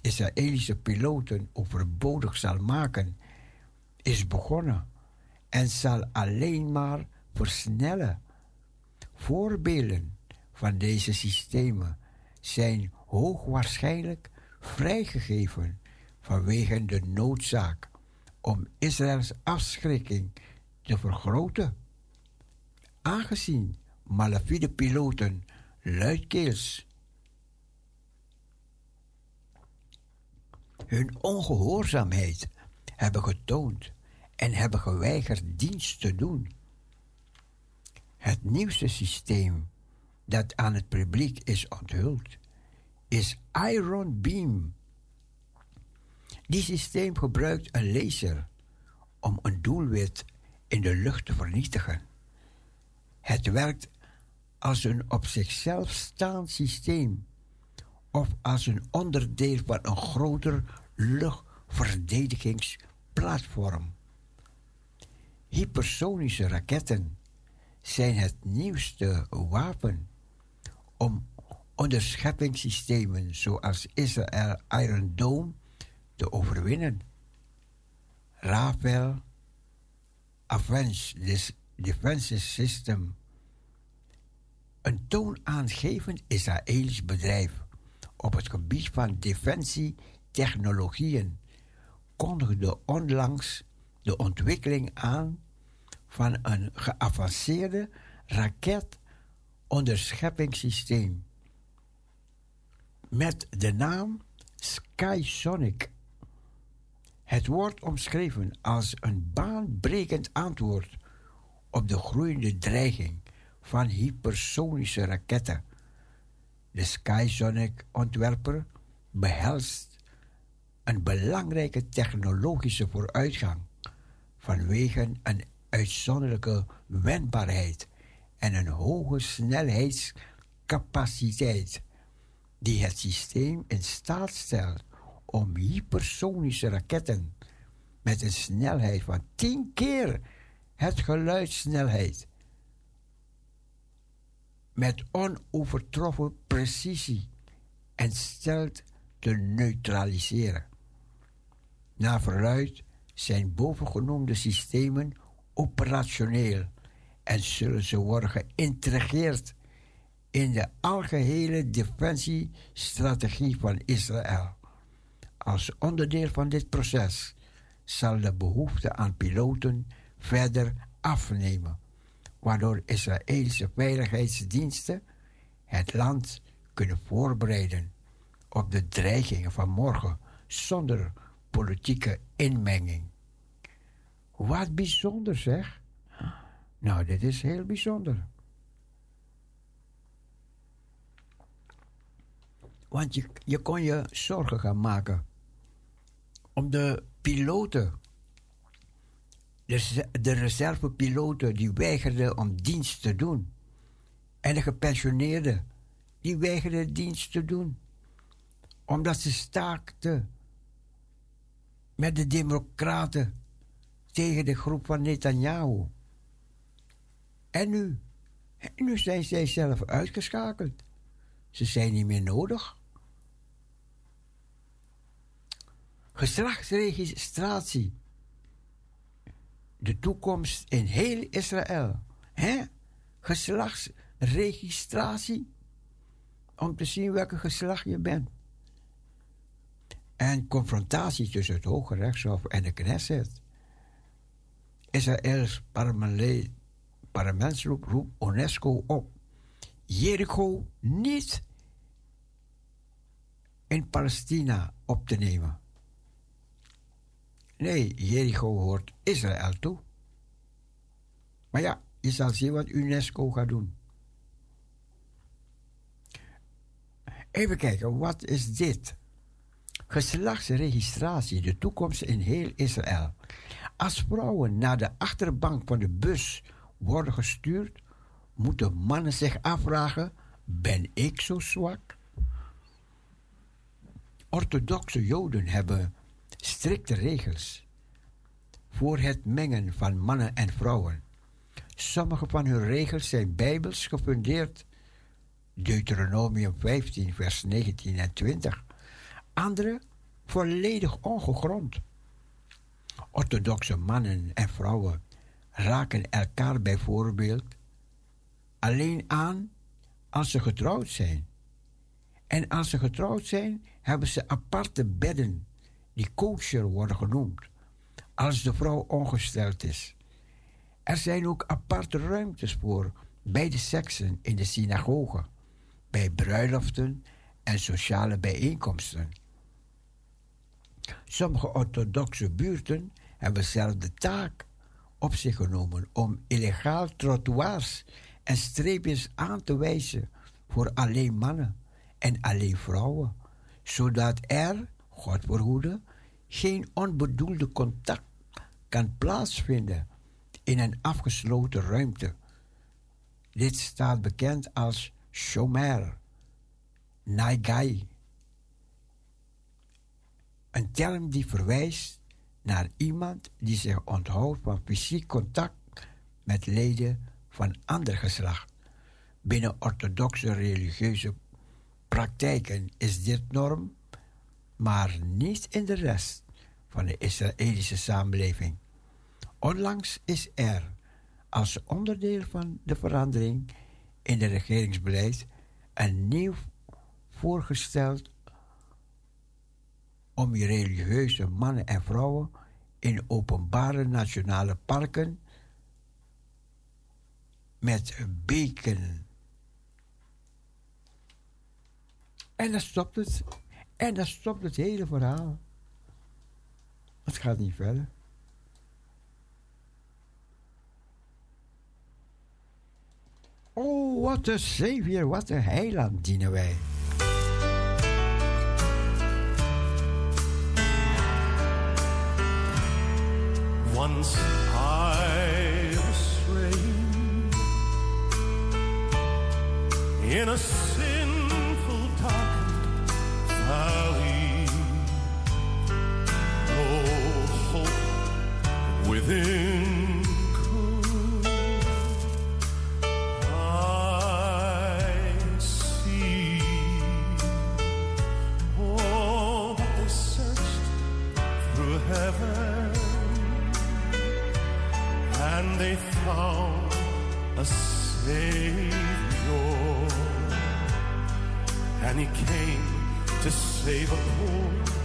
Israëlische piloten overbodig zal maken, is begonnen en zal alleen maar versnellen. Voorbeelden van deze systemen zijn hoogwaarschijnlijk vrijgegeven vanwege de noodzaak om Israëls afschrikking te vergroten. Aangezien malafide piloten luidkeels hun ongehoorzaamheid hebben getoond en hebben geweigerd dienst te doen. Het nieuwste systeem dat aan het publiek is onthuld is Iron Beam dit systeem gebruikt een laser om een doelwit in de lucht te vernietigen. Het werkt als een op zichzelf staand systeem of als een onderdeel van een groter luchtverdedigingsplatform. Hypersonische raketten zijn het nieuwste wapen om onderscheppingssystemen zoals Israël Iron Dome te overwinnen. Rafael Advanced Defense System, een toonaangevend Israëlisch bedrijf op het gebied van defensietechnologieën, kondigde onlangs de ontwikkeling aan van een geavanceerde raketonderscheppingssysteem met de naam Skysonic. Het wordt omschreven als een baanbrekend antwoord op de groeiende dreiging van hypersonische raketten. De Skysonic-ontwerper behelst een belangrijke technologische vooruitgang vanwege een uitzonderlijke wendbaarheid en een hoge snelheidscapaciteit die het systeem in staat stelt om hypersonische raketten met een snelheid van 10 keer het geluidssnelheid met onovertroffen precisie en stelt te neutraliseren. Na verluid zijn bovengenoemde systemen operationeel en zullen ze worden geïntegreerd in de algehele defensiestrategie van Israël. Als onderdeel van dit proces zal de behoefte aan piloten verder afnemen, waardoor Israëlische veiligheidsdiensten het land kunnen voorbereiden op de dreigingen van morgen zonder politieke inmenging. Wat bijzonder zeg. Nou, dit is heel bijzonder. Want je, je kon je zorgen gaan maken om de piloten, de, de reservepiloten die weigerden om dienst te doen. En de gepensioneerden die weigerden dienst te doen. Omdat ze staakten met de democraten tegen de groep van Netanyahu. En nu? En nu zijn zij zelf uitgeschakeld. Ze zijn niet meer nodig. Geslachtsregistratie. De toekomst in heel Israël. Hè? Geslachtsregistratie. Om te zien welke geslacht je bent. En confrontatie tussen het Hoge Rechtshof en de Knesset. Israëls parlementsgroep roept UNESCO op Jericho niet in Palestina op te nemen. Nee, Jericho hoort Israël toe. Maar ja, je zal zien wat UNESCO gaat doen. Even kijken, wat is dit? Geslachtsregistratie, de toekomst in heel Israël. Als vrouwen naar de achterbank van de bus worden gestuurd, moeten mannen zich afvragen: ben ik zo zwak? Orthodoxe Joden hebben strikte regels voor het mengen van mannen en vrouwen. Sommige van hun regels zijn bijbels gefundeerd. Deuteronomium 15, vers 19 en 20. Andere volledig ongegrond. Orthodoxe mannen en vrouwen raken elkaar bijvoorbeeld alleen aan als ze getrouwd zijn. En als ze getrouwd zijn, hebben ze aparte bedden die kosher worden genoemd, als de vrouw ongesteld is. Er zijn ook aparte ruimtes voor beide seksen in de synagoge, bij bruiloften en sociale bijeenkomsten. Sommige orthodoxe buurten hebben zelf de taak op zich genomen om illegaal trottoirs en streepjes aan te wijzen voor alleen mannen en alleen vrouwen, zodat er, God verhoede, geen onbedoelde contact kan plaatsvinden in een afgesloten ruimte. Dit staat bekend als shomer, naigai. Een term die verwijst naar iemand die zich onthoudt van fysiek contact met leden van ander geslacht. Binnen orthodoxe religieuze praktijken is dit norm, maar niet in de rest van de Israëlische samenleving. Onlangs is er, als onderdeel van de verandering in de regeringsbeleid, een nieuw voorgesteld om religieuze mannen en vrouwen in openbare nationale parken met beken. En dan stopt het. En dan stopt het hele verhaal. Het gaat niet verder. Oh, wat een savior, wat een heiland dienen wij. Once I was in a Savior. And he came to save a poor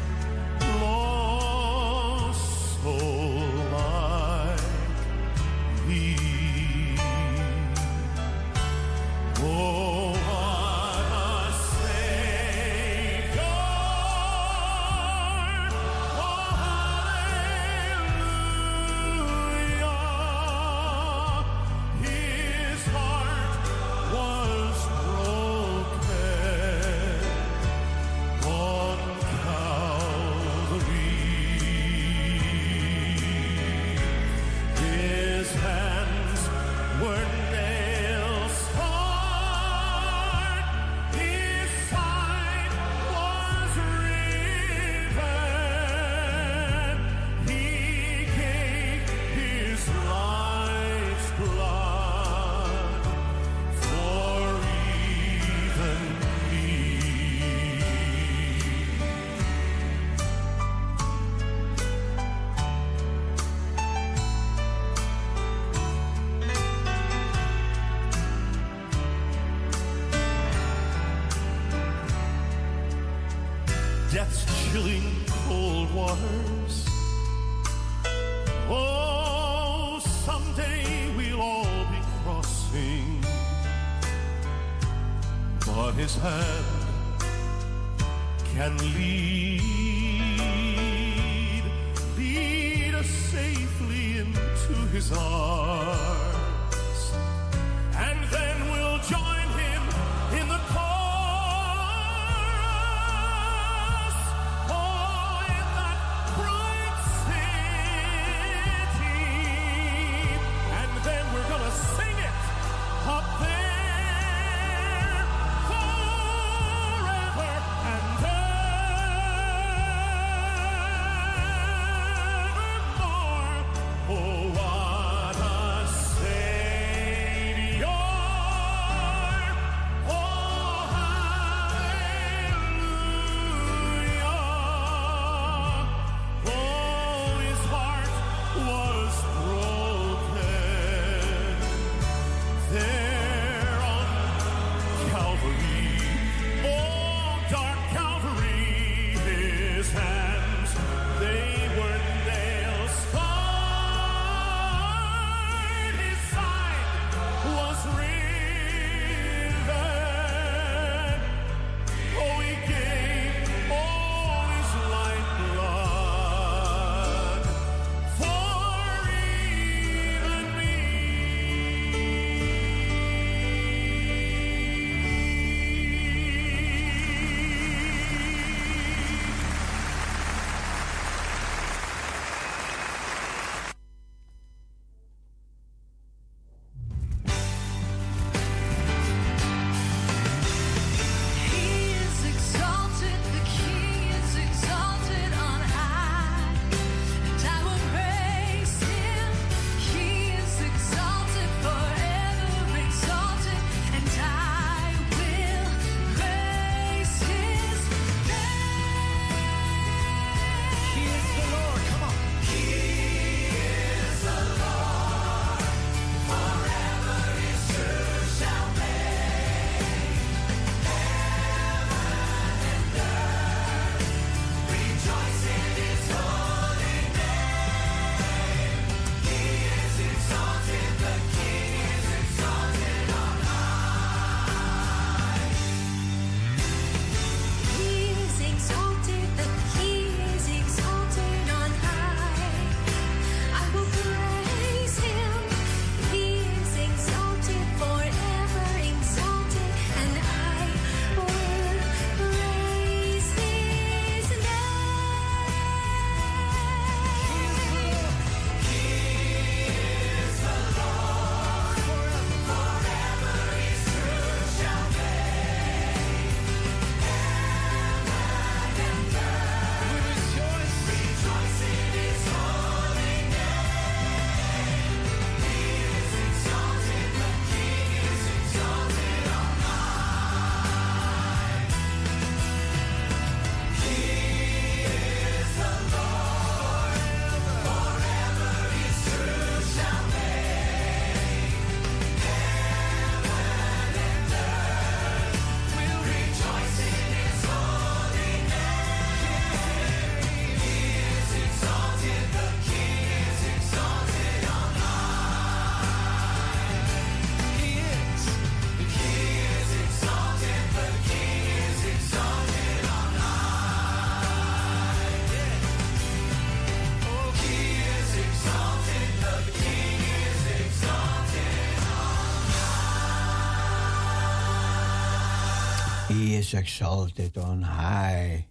is exalted on high.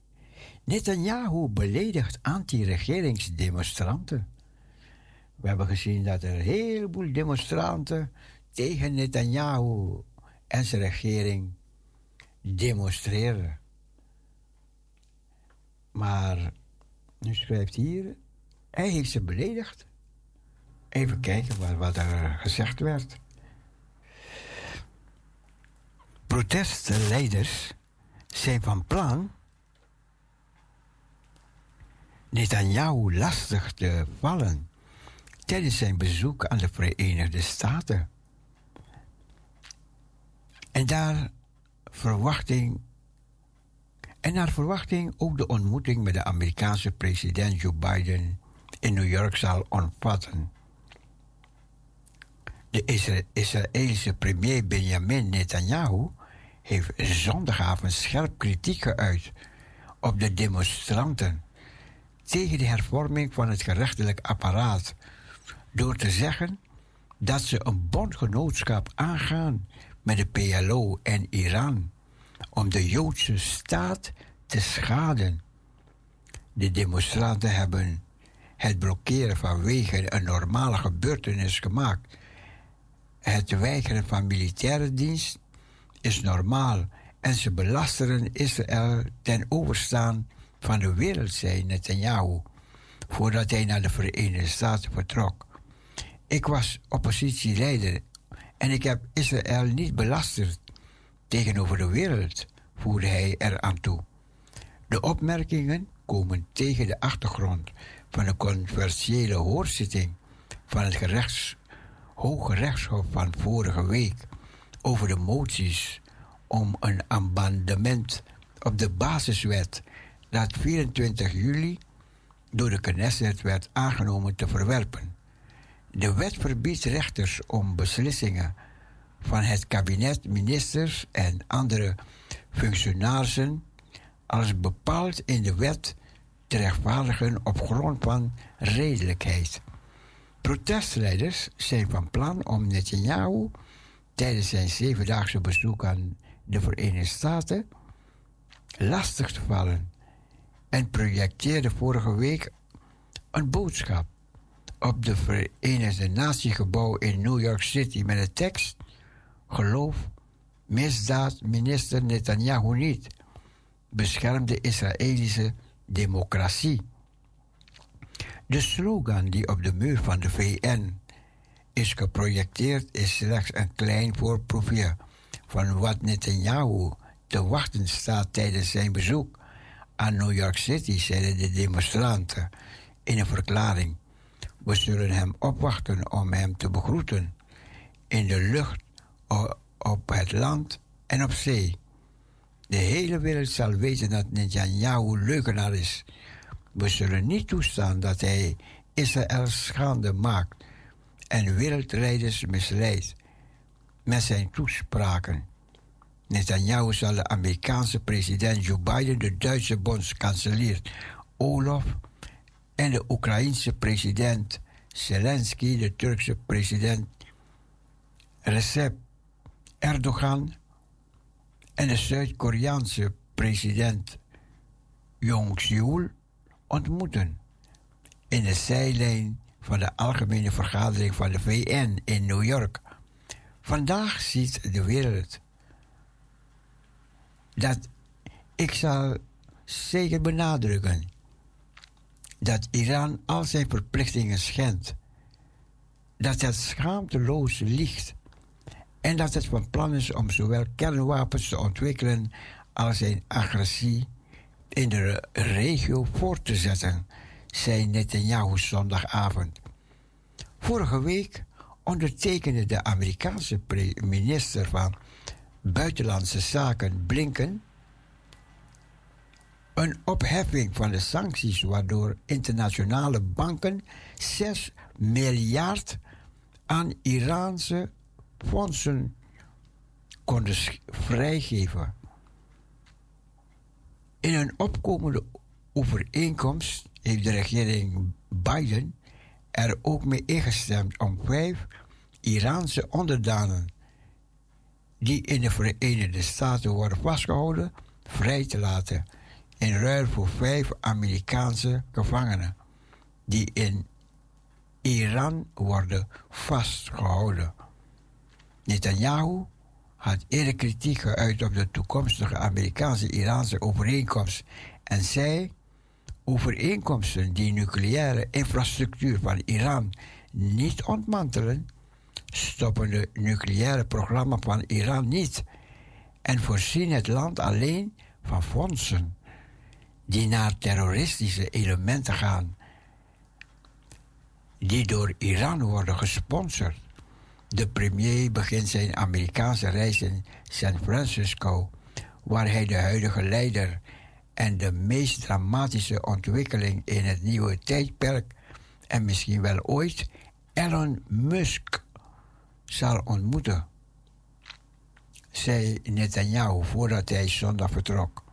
Netanyahu beledigt anti-regeringsdemonstranten. We hebben gezien dat er een heleboel demonstranten tegen Netanyahu en zijn regering demonstreren. Maar nu schrijft hier, hij heeft ze beledigd. Even kijken wat, wat er gezegd werd. Protestleiders zijn van plan Netanyahu lastig te vallen tijdens zijn bezoek aan de Verenigde Staten. En daar verwachting en naar verwachting ook de ontmoeting met de Amerikaanse president Joe Biden in New York zal omvatten. De Israëlische premier Benjamin Netanyahu heeft zondagavond scherp kritiek geuit op de demonstranten tegen de hervorming van het gerechtelijk apparaat door te zeggen dat ze een bondgenootschap aangaan met de PLO en Iran om de Joodse staat te schaden. De demonstranten hebben het blokkeren vanwege een normale gebeurtenis gemaakt. Het weigeren van militaire dienst is normaal en ze belasteren Israël ten overstaan van de wereld, zei Netanyahu, voordat hij naar de Verenigde Staten vertrok. Ik was oppositieleider en ik heb Israël niet belasterd tegenover de wereld, voerde hij eraan toe. De opmerkingen komen tegen de achtergrond van de controversiële hoorzitting van het gerechts, Hoge Rechtshof van vorige week over de moties om een amendement op de basiswet dat 24 juli door de Knesset werd aangenomen te verwerpen. De wet verbiedt rechters om beslissingen van het kabinet, ministers en andere functionarissen als bepaald in de wet te rechtvaardigen op grond van redelijkheid. Protestleiders zijn van plan om Netanyahu tijdens zijn zevendaagse bezoek aan de Verenigde Staten lastig te vallen en projecteerde vorige week een boodschap op de Verenigde Natiegebouw in New York City met de tekst: Geloof, misdaad, minister Netanyahu niet. Bescherm de Israëlische democratie. De slogan die op de muur van de VN is geprojecteerd is slechts een klein voorproefje van wat Netanyahu te wachten staat tijdens zijn bezoek aan New York City, zeiden de demonstranten in een verklaring. We zullen hem opwachten om hem te begroeten in de lucht, op het land en op zee. De hele wereld zal weten dat Netanyahu leugenaar is. We zullen niet toestaan dat hij Israël schande maakt en wereldrijders misleidt met zijn toespraken. Netanyahu zal de Amerikaanse president Joe Biden, de Duitse bondskanselier Olaf en de Oekraïense president Zelensky, de Turkse president Recep Erdogan en de Zuid-Koreaanse president Jong Seul ontmoeten in de zijlijn van de Algemene Vergadering van de VN in New York. Vandaag ziet de wereld dat ik zal zeker benadrukken dat Iran al zijn verplichtingen schendt, dat het schaamteloos liegt en dat het van plan is om zowel kernwapens te ontwikkelen als zijn agressie in de regio voort te zetten, zei Netanyahu zondagavond. Vorige week ondertekende de Amerikaanse minister van Buitenlandse Zaken Blinken een opheffing van de sancties waardoor internationale banken 6 miljard aan Iraanse fondsen konden vrijgeven. In een opkomende overeenkomst heeft de regering Biden er ook mee ingestemd om vijf Iraanse onderdanen die in de Verenigde Staten worden vastgehouden vrij te laten in ruil voor vijf Amerikaanse gevangenen die in Iran worden vastgehouden. Netanyahu had eerder kritiek geuit op de toekomstige Amerikaanse-Iraanse overeenkomst en zei overeenkomsten die nucleaire infrastructuur van Iran niet ontmantelen, stoppen de nucleaire programma van Iran niet en voorzien het land alleen van fondsen die naar terroristische elementen gaan, die door Iran worden gesponsord. De premier begint zijn Amerikaanse reis in San Francisco, waar hij de huidige leider en de meest dramatische ontwikkeling in het nieuwe tijdperk en misschien wel ooit Elon Musk zal ontmoeten, zei Netanyahu voordat hij zondag vertrok.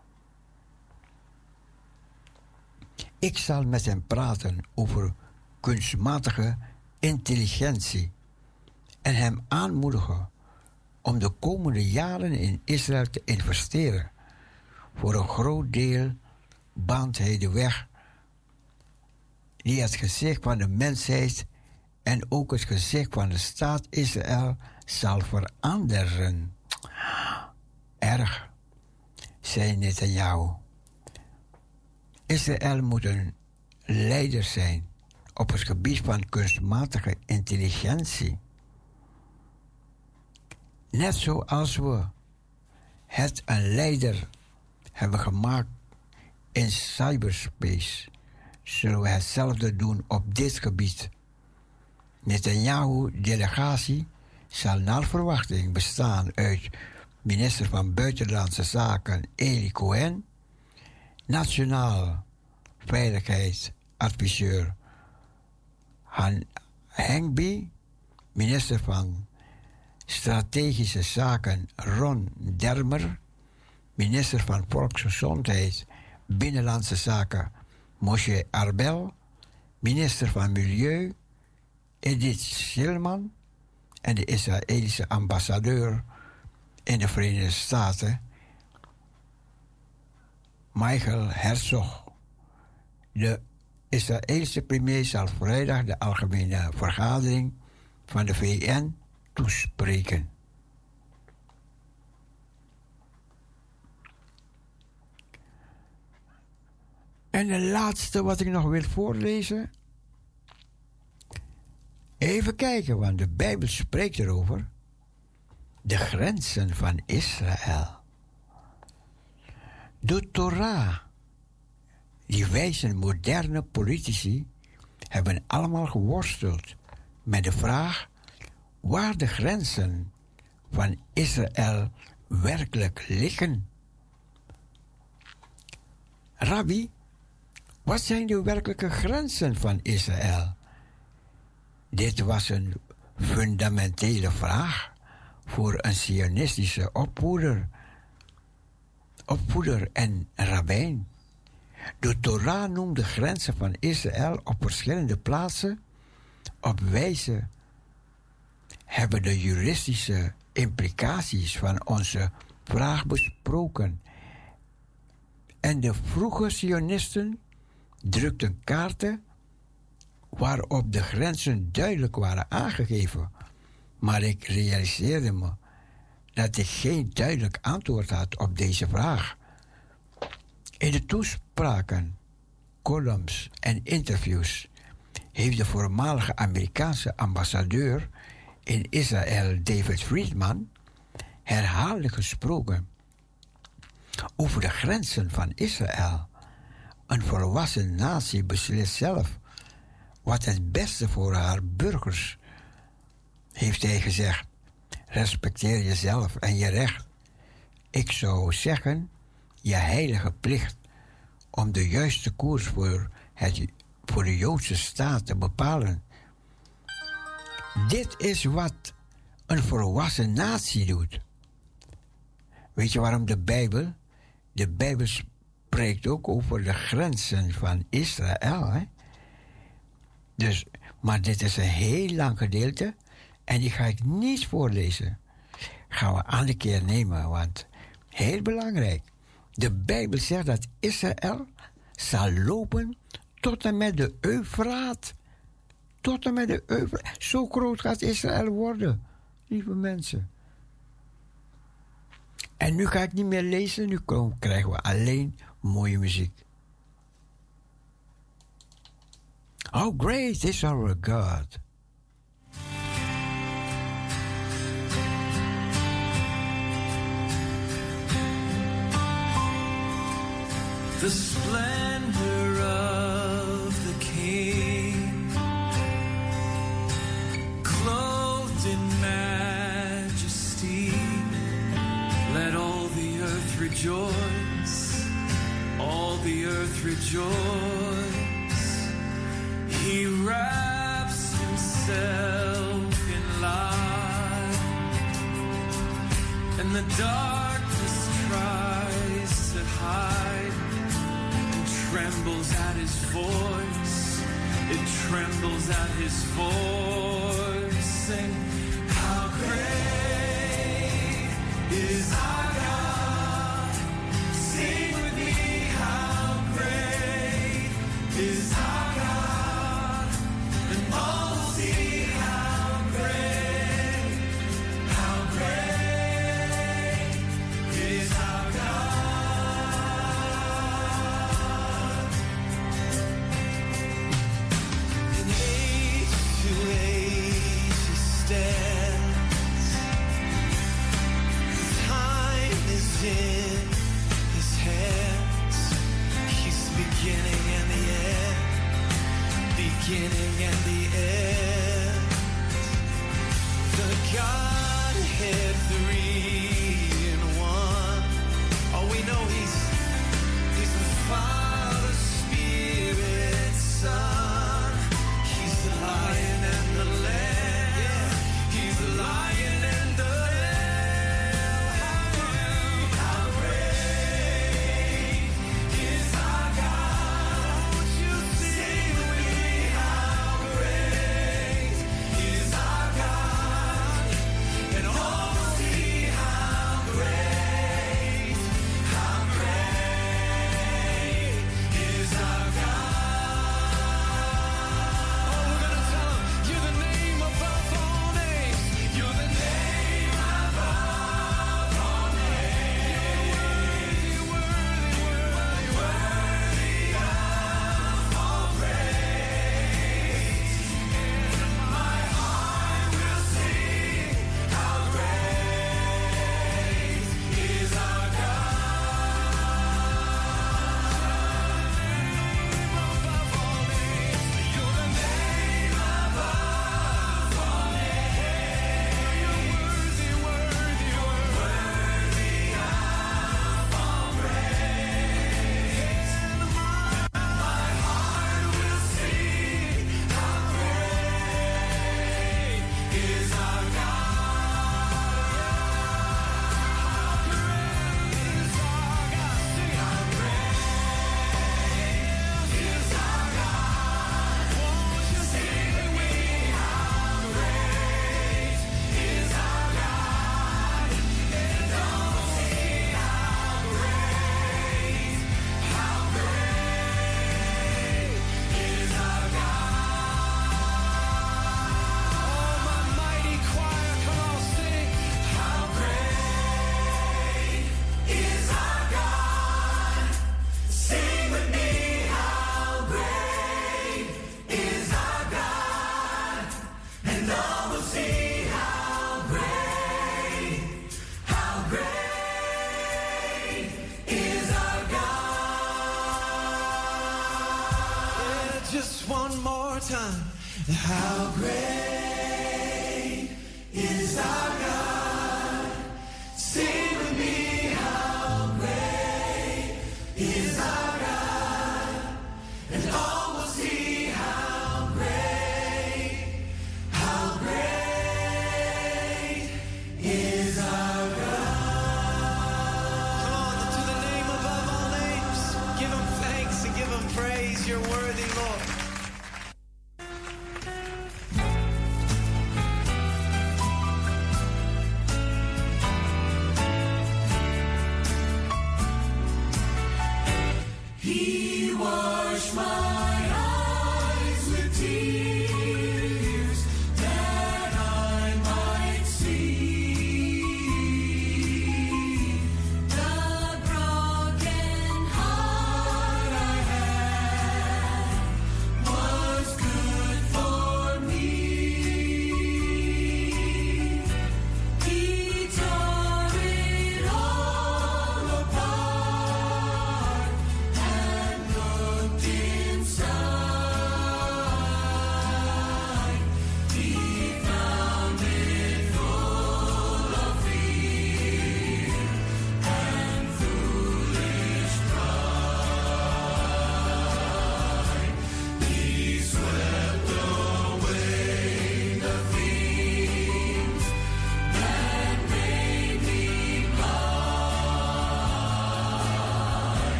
Ik zal met hem praten over kunstmatige intelligentie en hem aanmoedigen om de komende jaren in Israël te investeren. Voor een groot deel baant hij de weg die het gezicht van de mensheid en ook het gezicht van de staat Israël zal veranderen. Erg, zei Netanyahu. Israël moet een leider zijn op het gebied van kunstmatige intelligentie. Net zoals we het een leider hebben gemaakt in cyberspace, zullen we hetzelfde doen op dit gebied. Netanyahu-delegatie zal naar verwachting bestaan uit minister van Buitenlandse Zaken Eli Cohen, nationaal veiligheidsadviseur Han Hengby, minister van Strategische Zaken Ron Dermer, minister van Volksgezondheid, Binnenlandse Zaken Moshe Arbel, minister van Milieu Edith Schilman en de Israëlische ambassadeur in de Verenigde Staten, Michael Herzog. De Israëlische premier zal vrijdag de algemene vergadering van de VN toespreken. En de laatste wat ik nog wil voorlezen. Even kijken, want de Bijbel spreekt erover. De grenzen van Israël. De Torah, die wijze moderne politici, hebben allemaal geworsteld met de vraag waar de grenzen van Israël werkelijk liggen. Rabbi, wat zijn de werkelijke grenzen van Israël? Dit was een fundamentele vraag voor een sionistische opvoeder, en rabbijn. De Torah noemt de grenzen van Israël op verschillende plaatsen op wijze hebben de juridische implicaties van onze vraag besproken. En de vroege Sionisten drukten kaarten waarop de grenzen duidelijk waren aangegeven. Maar ik realiseerde me dat ik geen duidelijk antwoord had op deze vraag. In de toespraken, columns en interviews heeft de voormalige Amerikaanse ambassadeur in Israël, David Friedman, herhaaldelijk gesproken over de grenzen van Israël. Een volwassen natie beslist zelf wat het beste voor haar burgers, heeft hij gezegd. Respecteer jezelf en je recht. Ik zou zeggen, je heilige plicht om de juiste koers voor, het, voor de Joodse staat te bepalen. Dit is wat een volwassen natie doet. Weet je waarom de Bijbel? De Bijbel spreekt ook over de grenzen van Israël. Dus, maar dit is een heel lang gedeelte en die ga ik niet voorlezen. gaan we aan de keer nemen, want heel belangrijk. De Bijbel zegt dat Israël zal lopen tot en met de Eufraat. Tot en met de Eufraat. Zo groot gaat Israël worden, lieve mensen. En nu ga ik niet meer lezen, nu krijgen we alleen mooie muziek. How great is our God! The splendor of the King, clothed in majesty, let all the earth rejoice, rejoice. He wraps himself in light, and the darkness tries to hide and trembles at his voice. It trembles at his voice. Sing, how great is our God?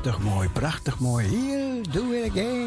prachtig mooi, prachtig mooi. Here, do it again.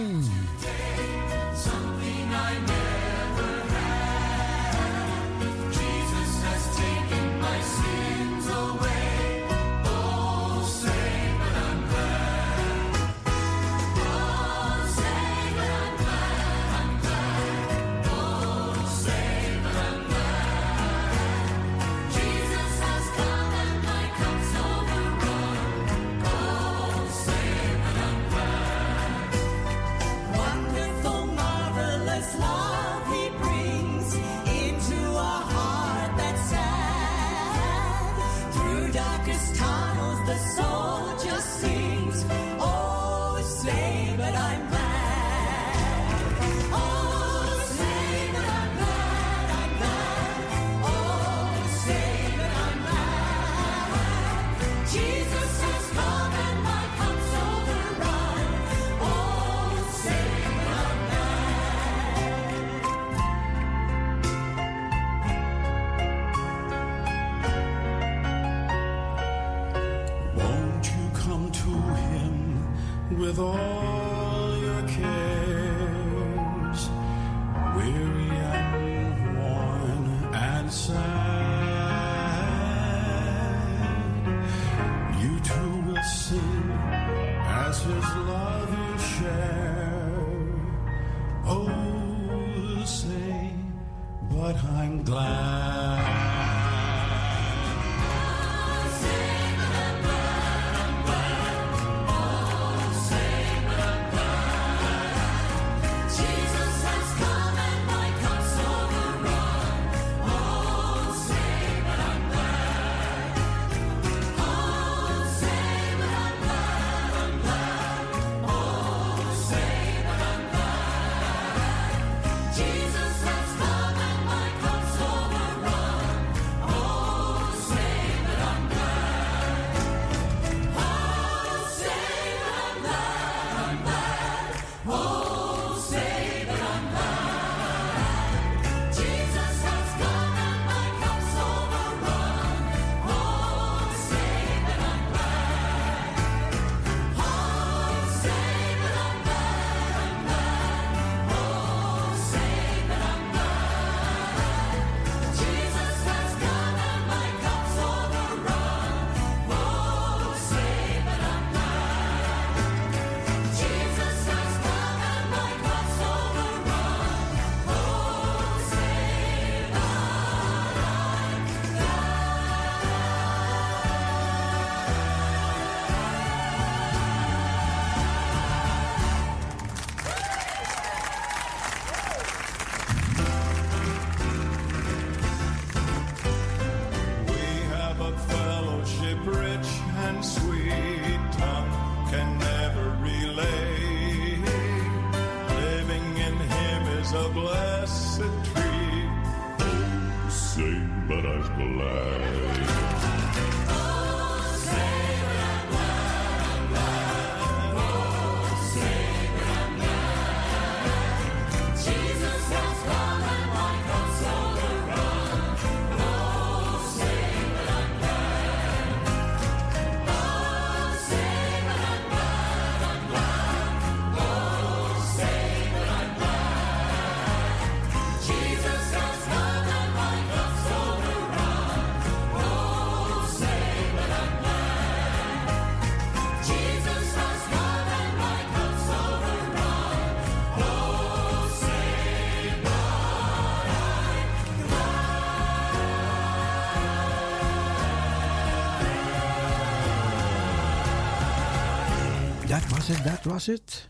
it. that was it.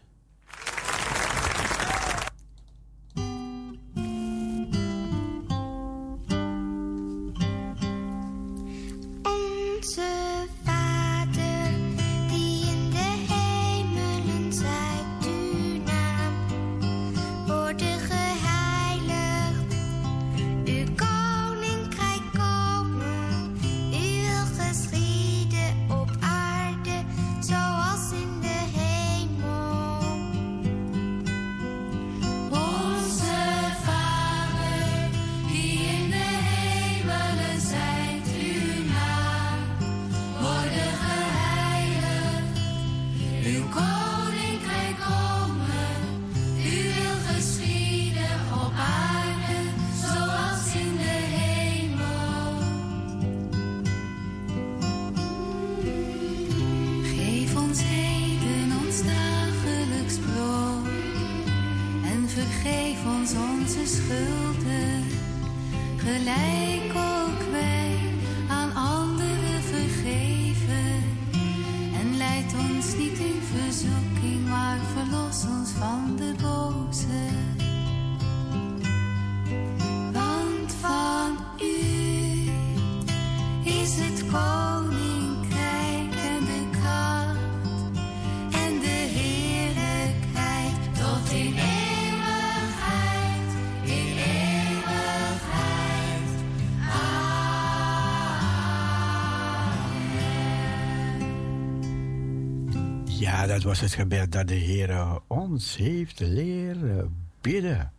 Dat was het gebed dat de Heer ons heeft leren bidden.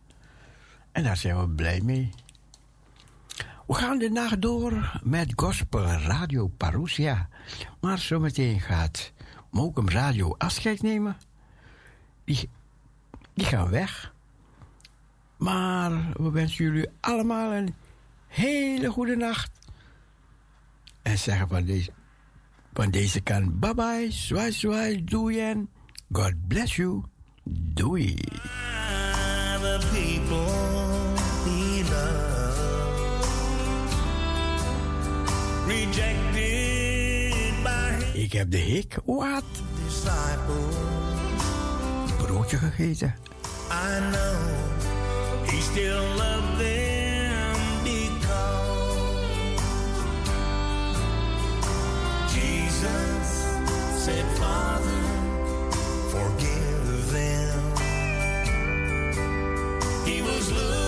En daar zijn we blij mee. We gaan de nacht door met Gospel Radio Parousia. Maar zometeen gaat Mokum Radio afscheid nemen. Die, die gaan weg. Maar we wensen jullie allemaal een hele goede nacht. En zeggen van deze, van deze kant bye bye, zwaai zwaai, doei en God bless you. Doei. Ik heb de hik wat broodje gegeten. I know he still loved them said, Father, forgive them. He was looking.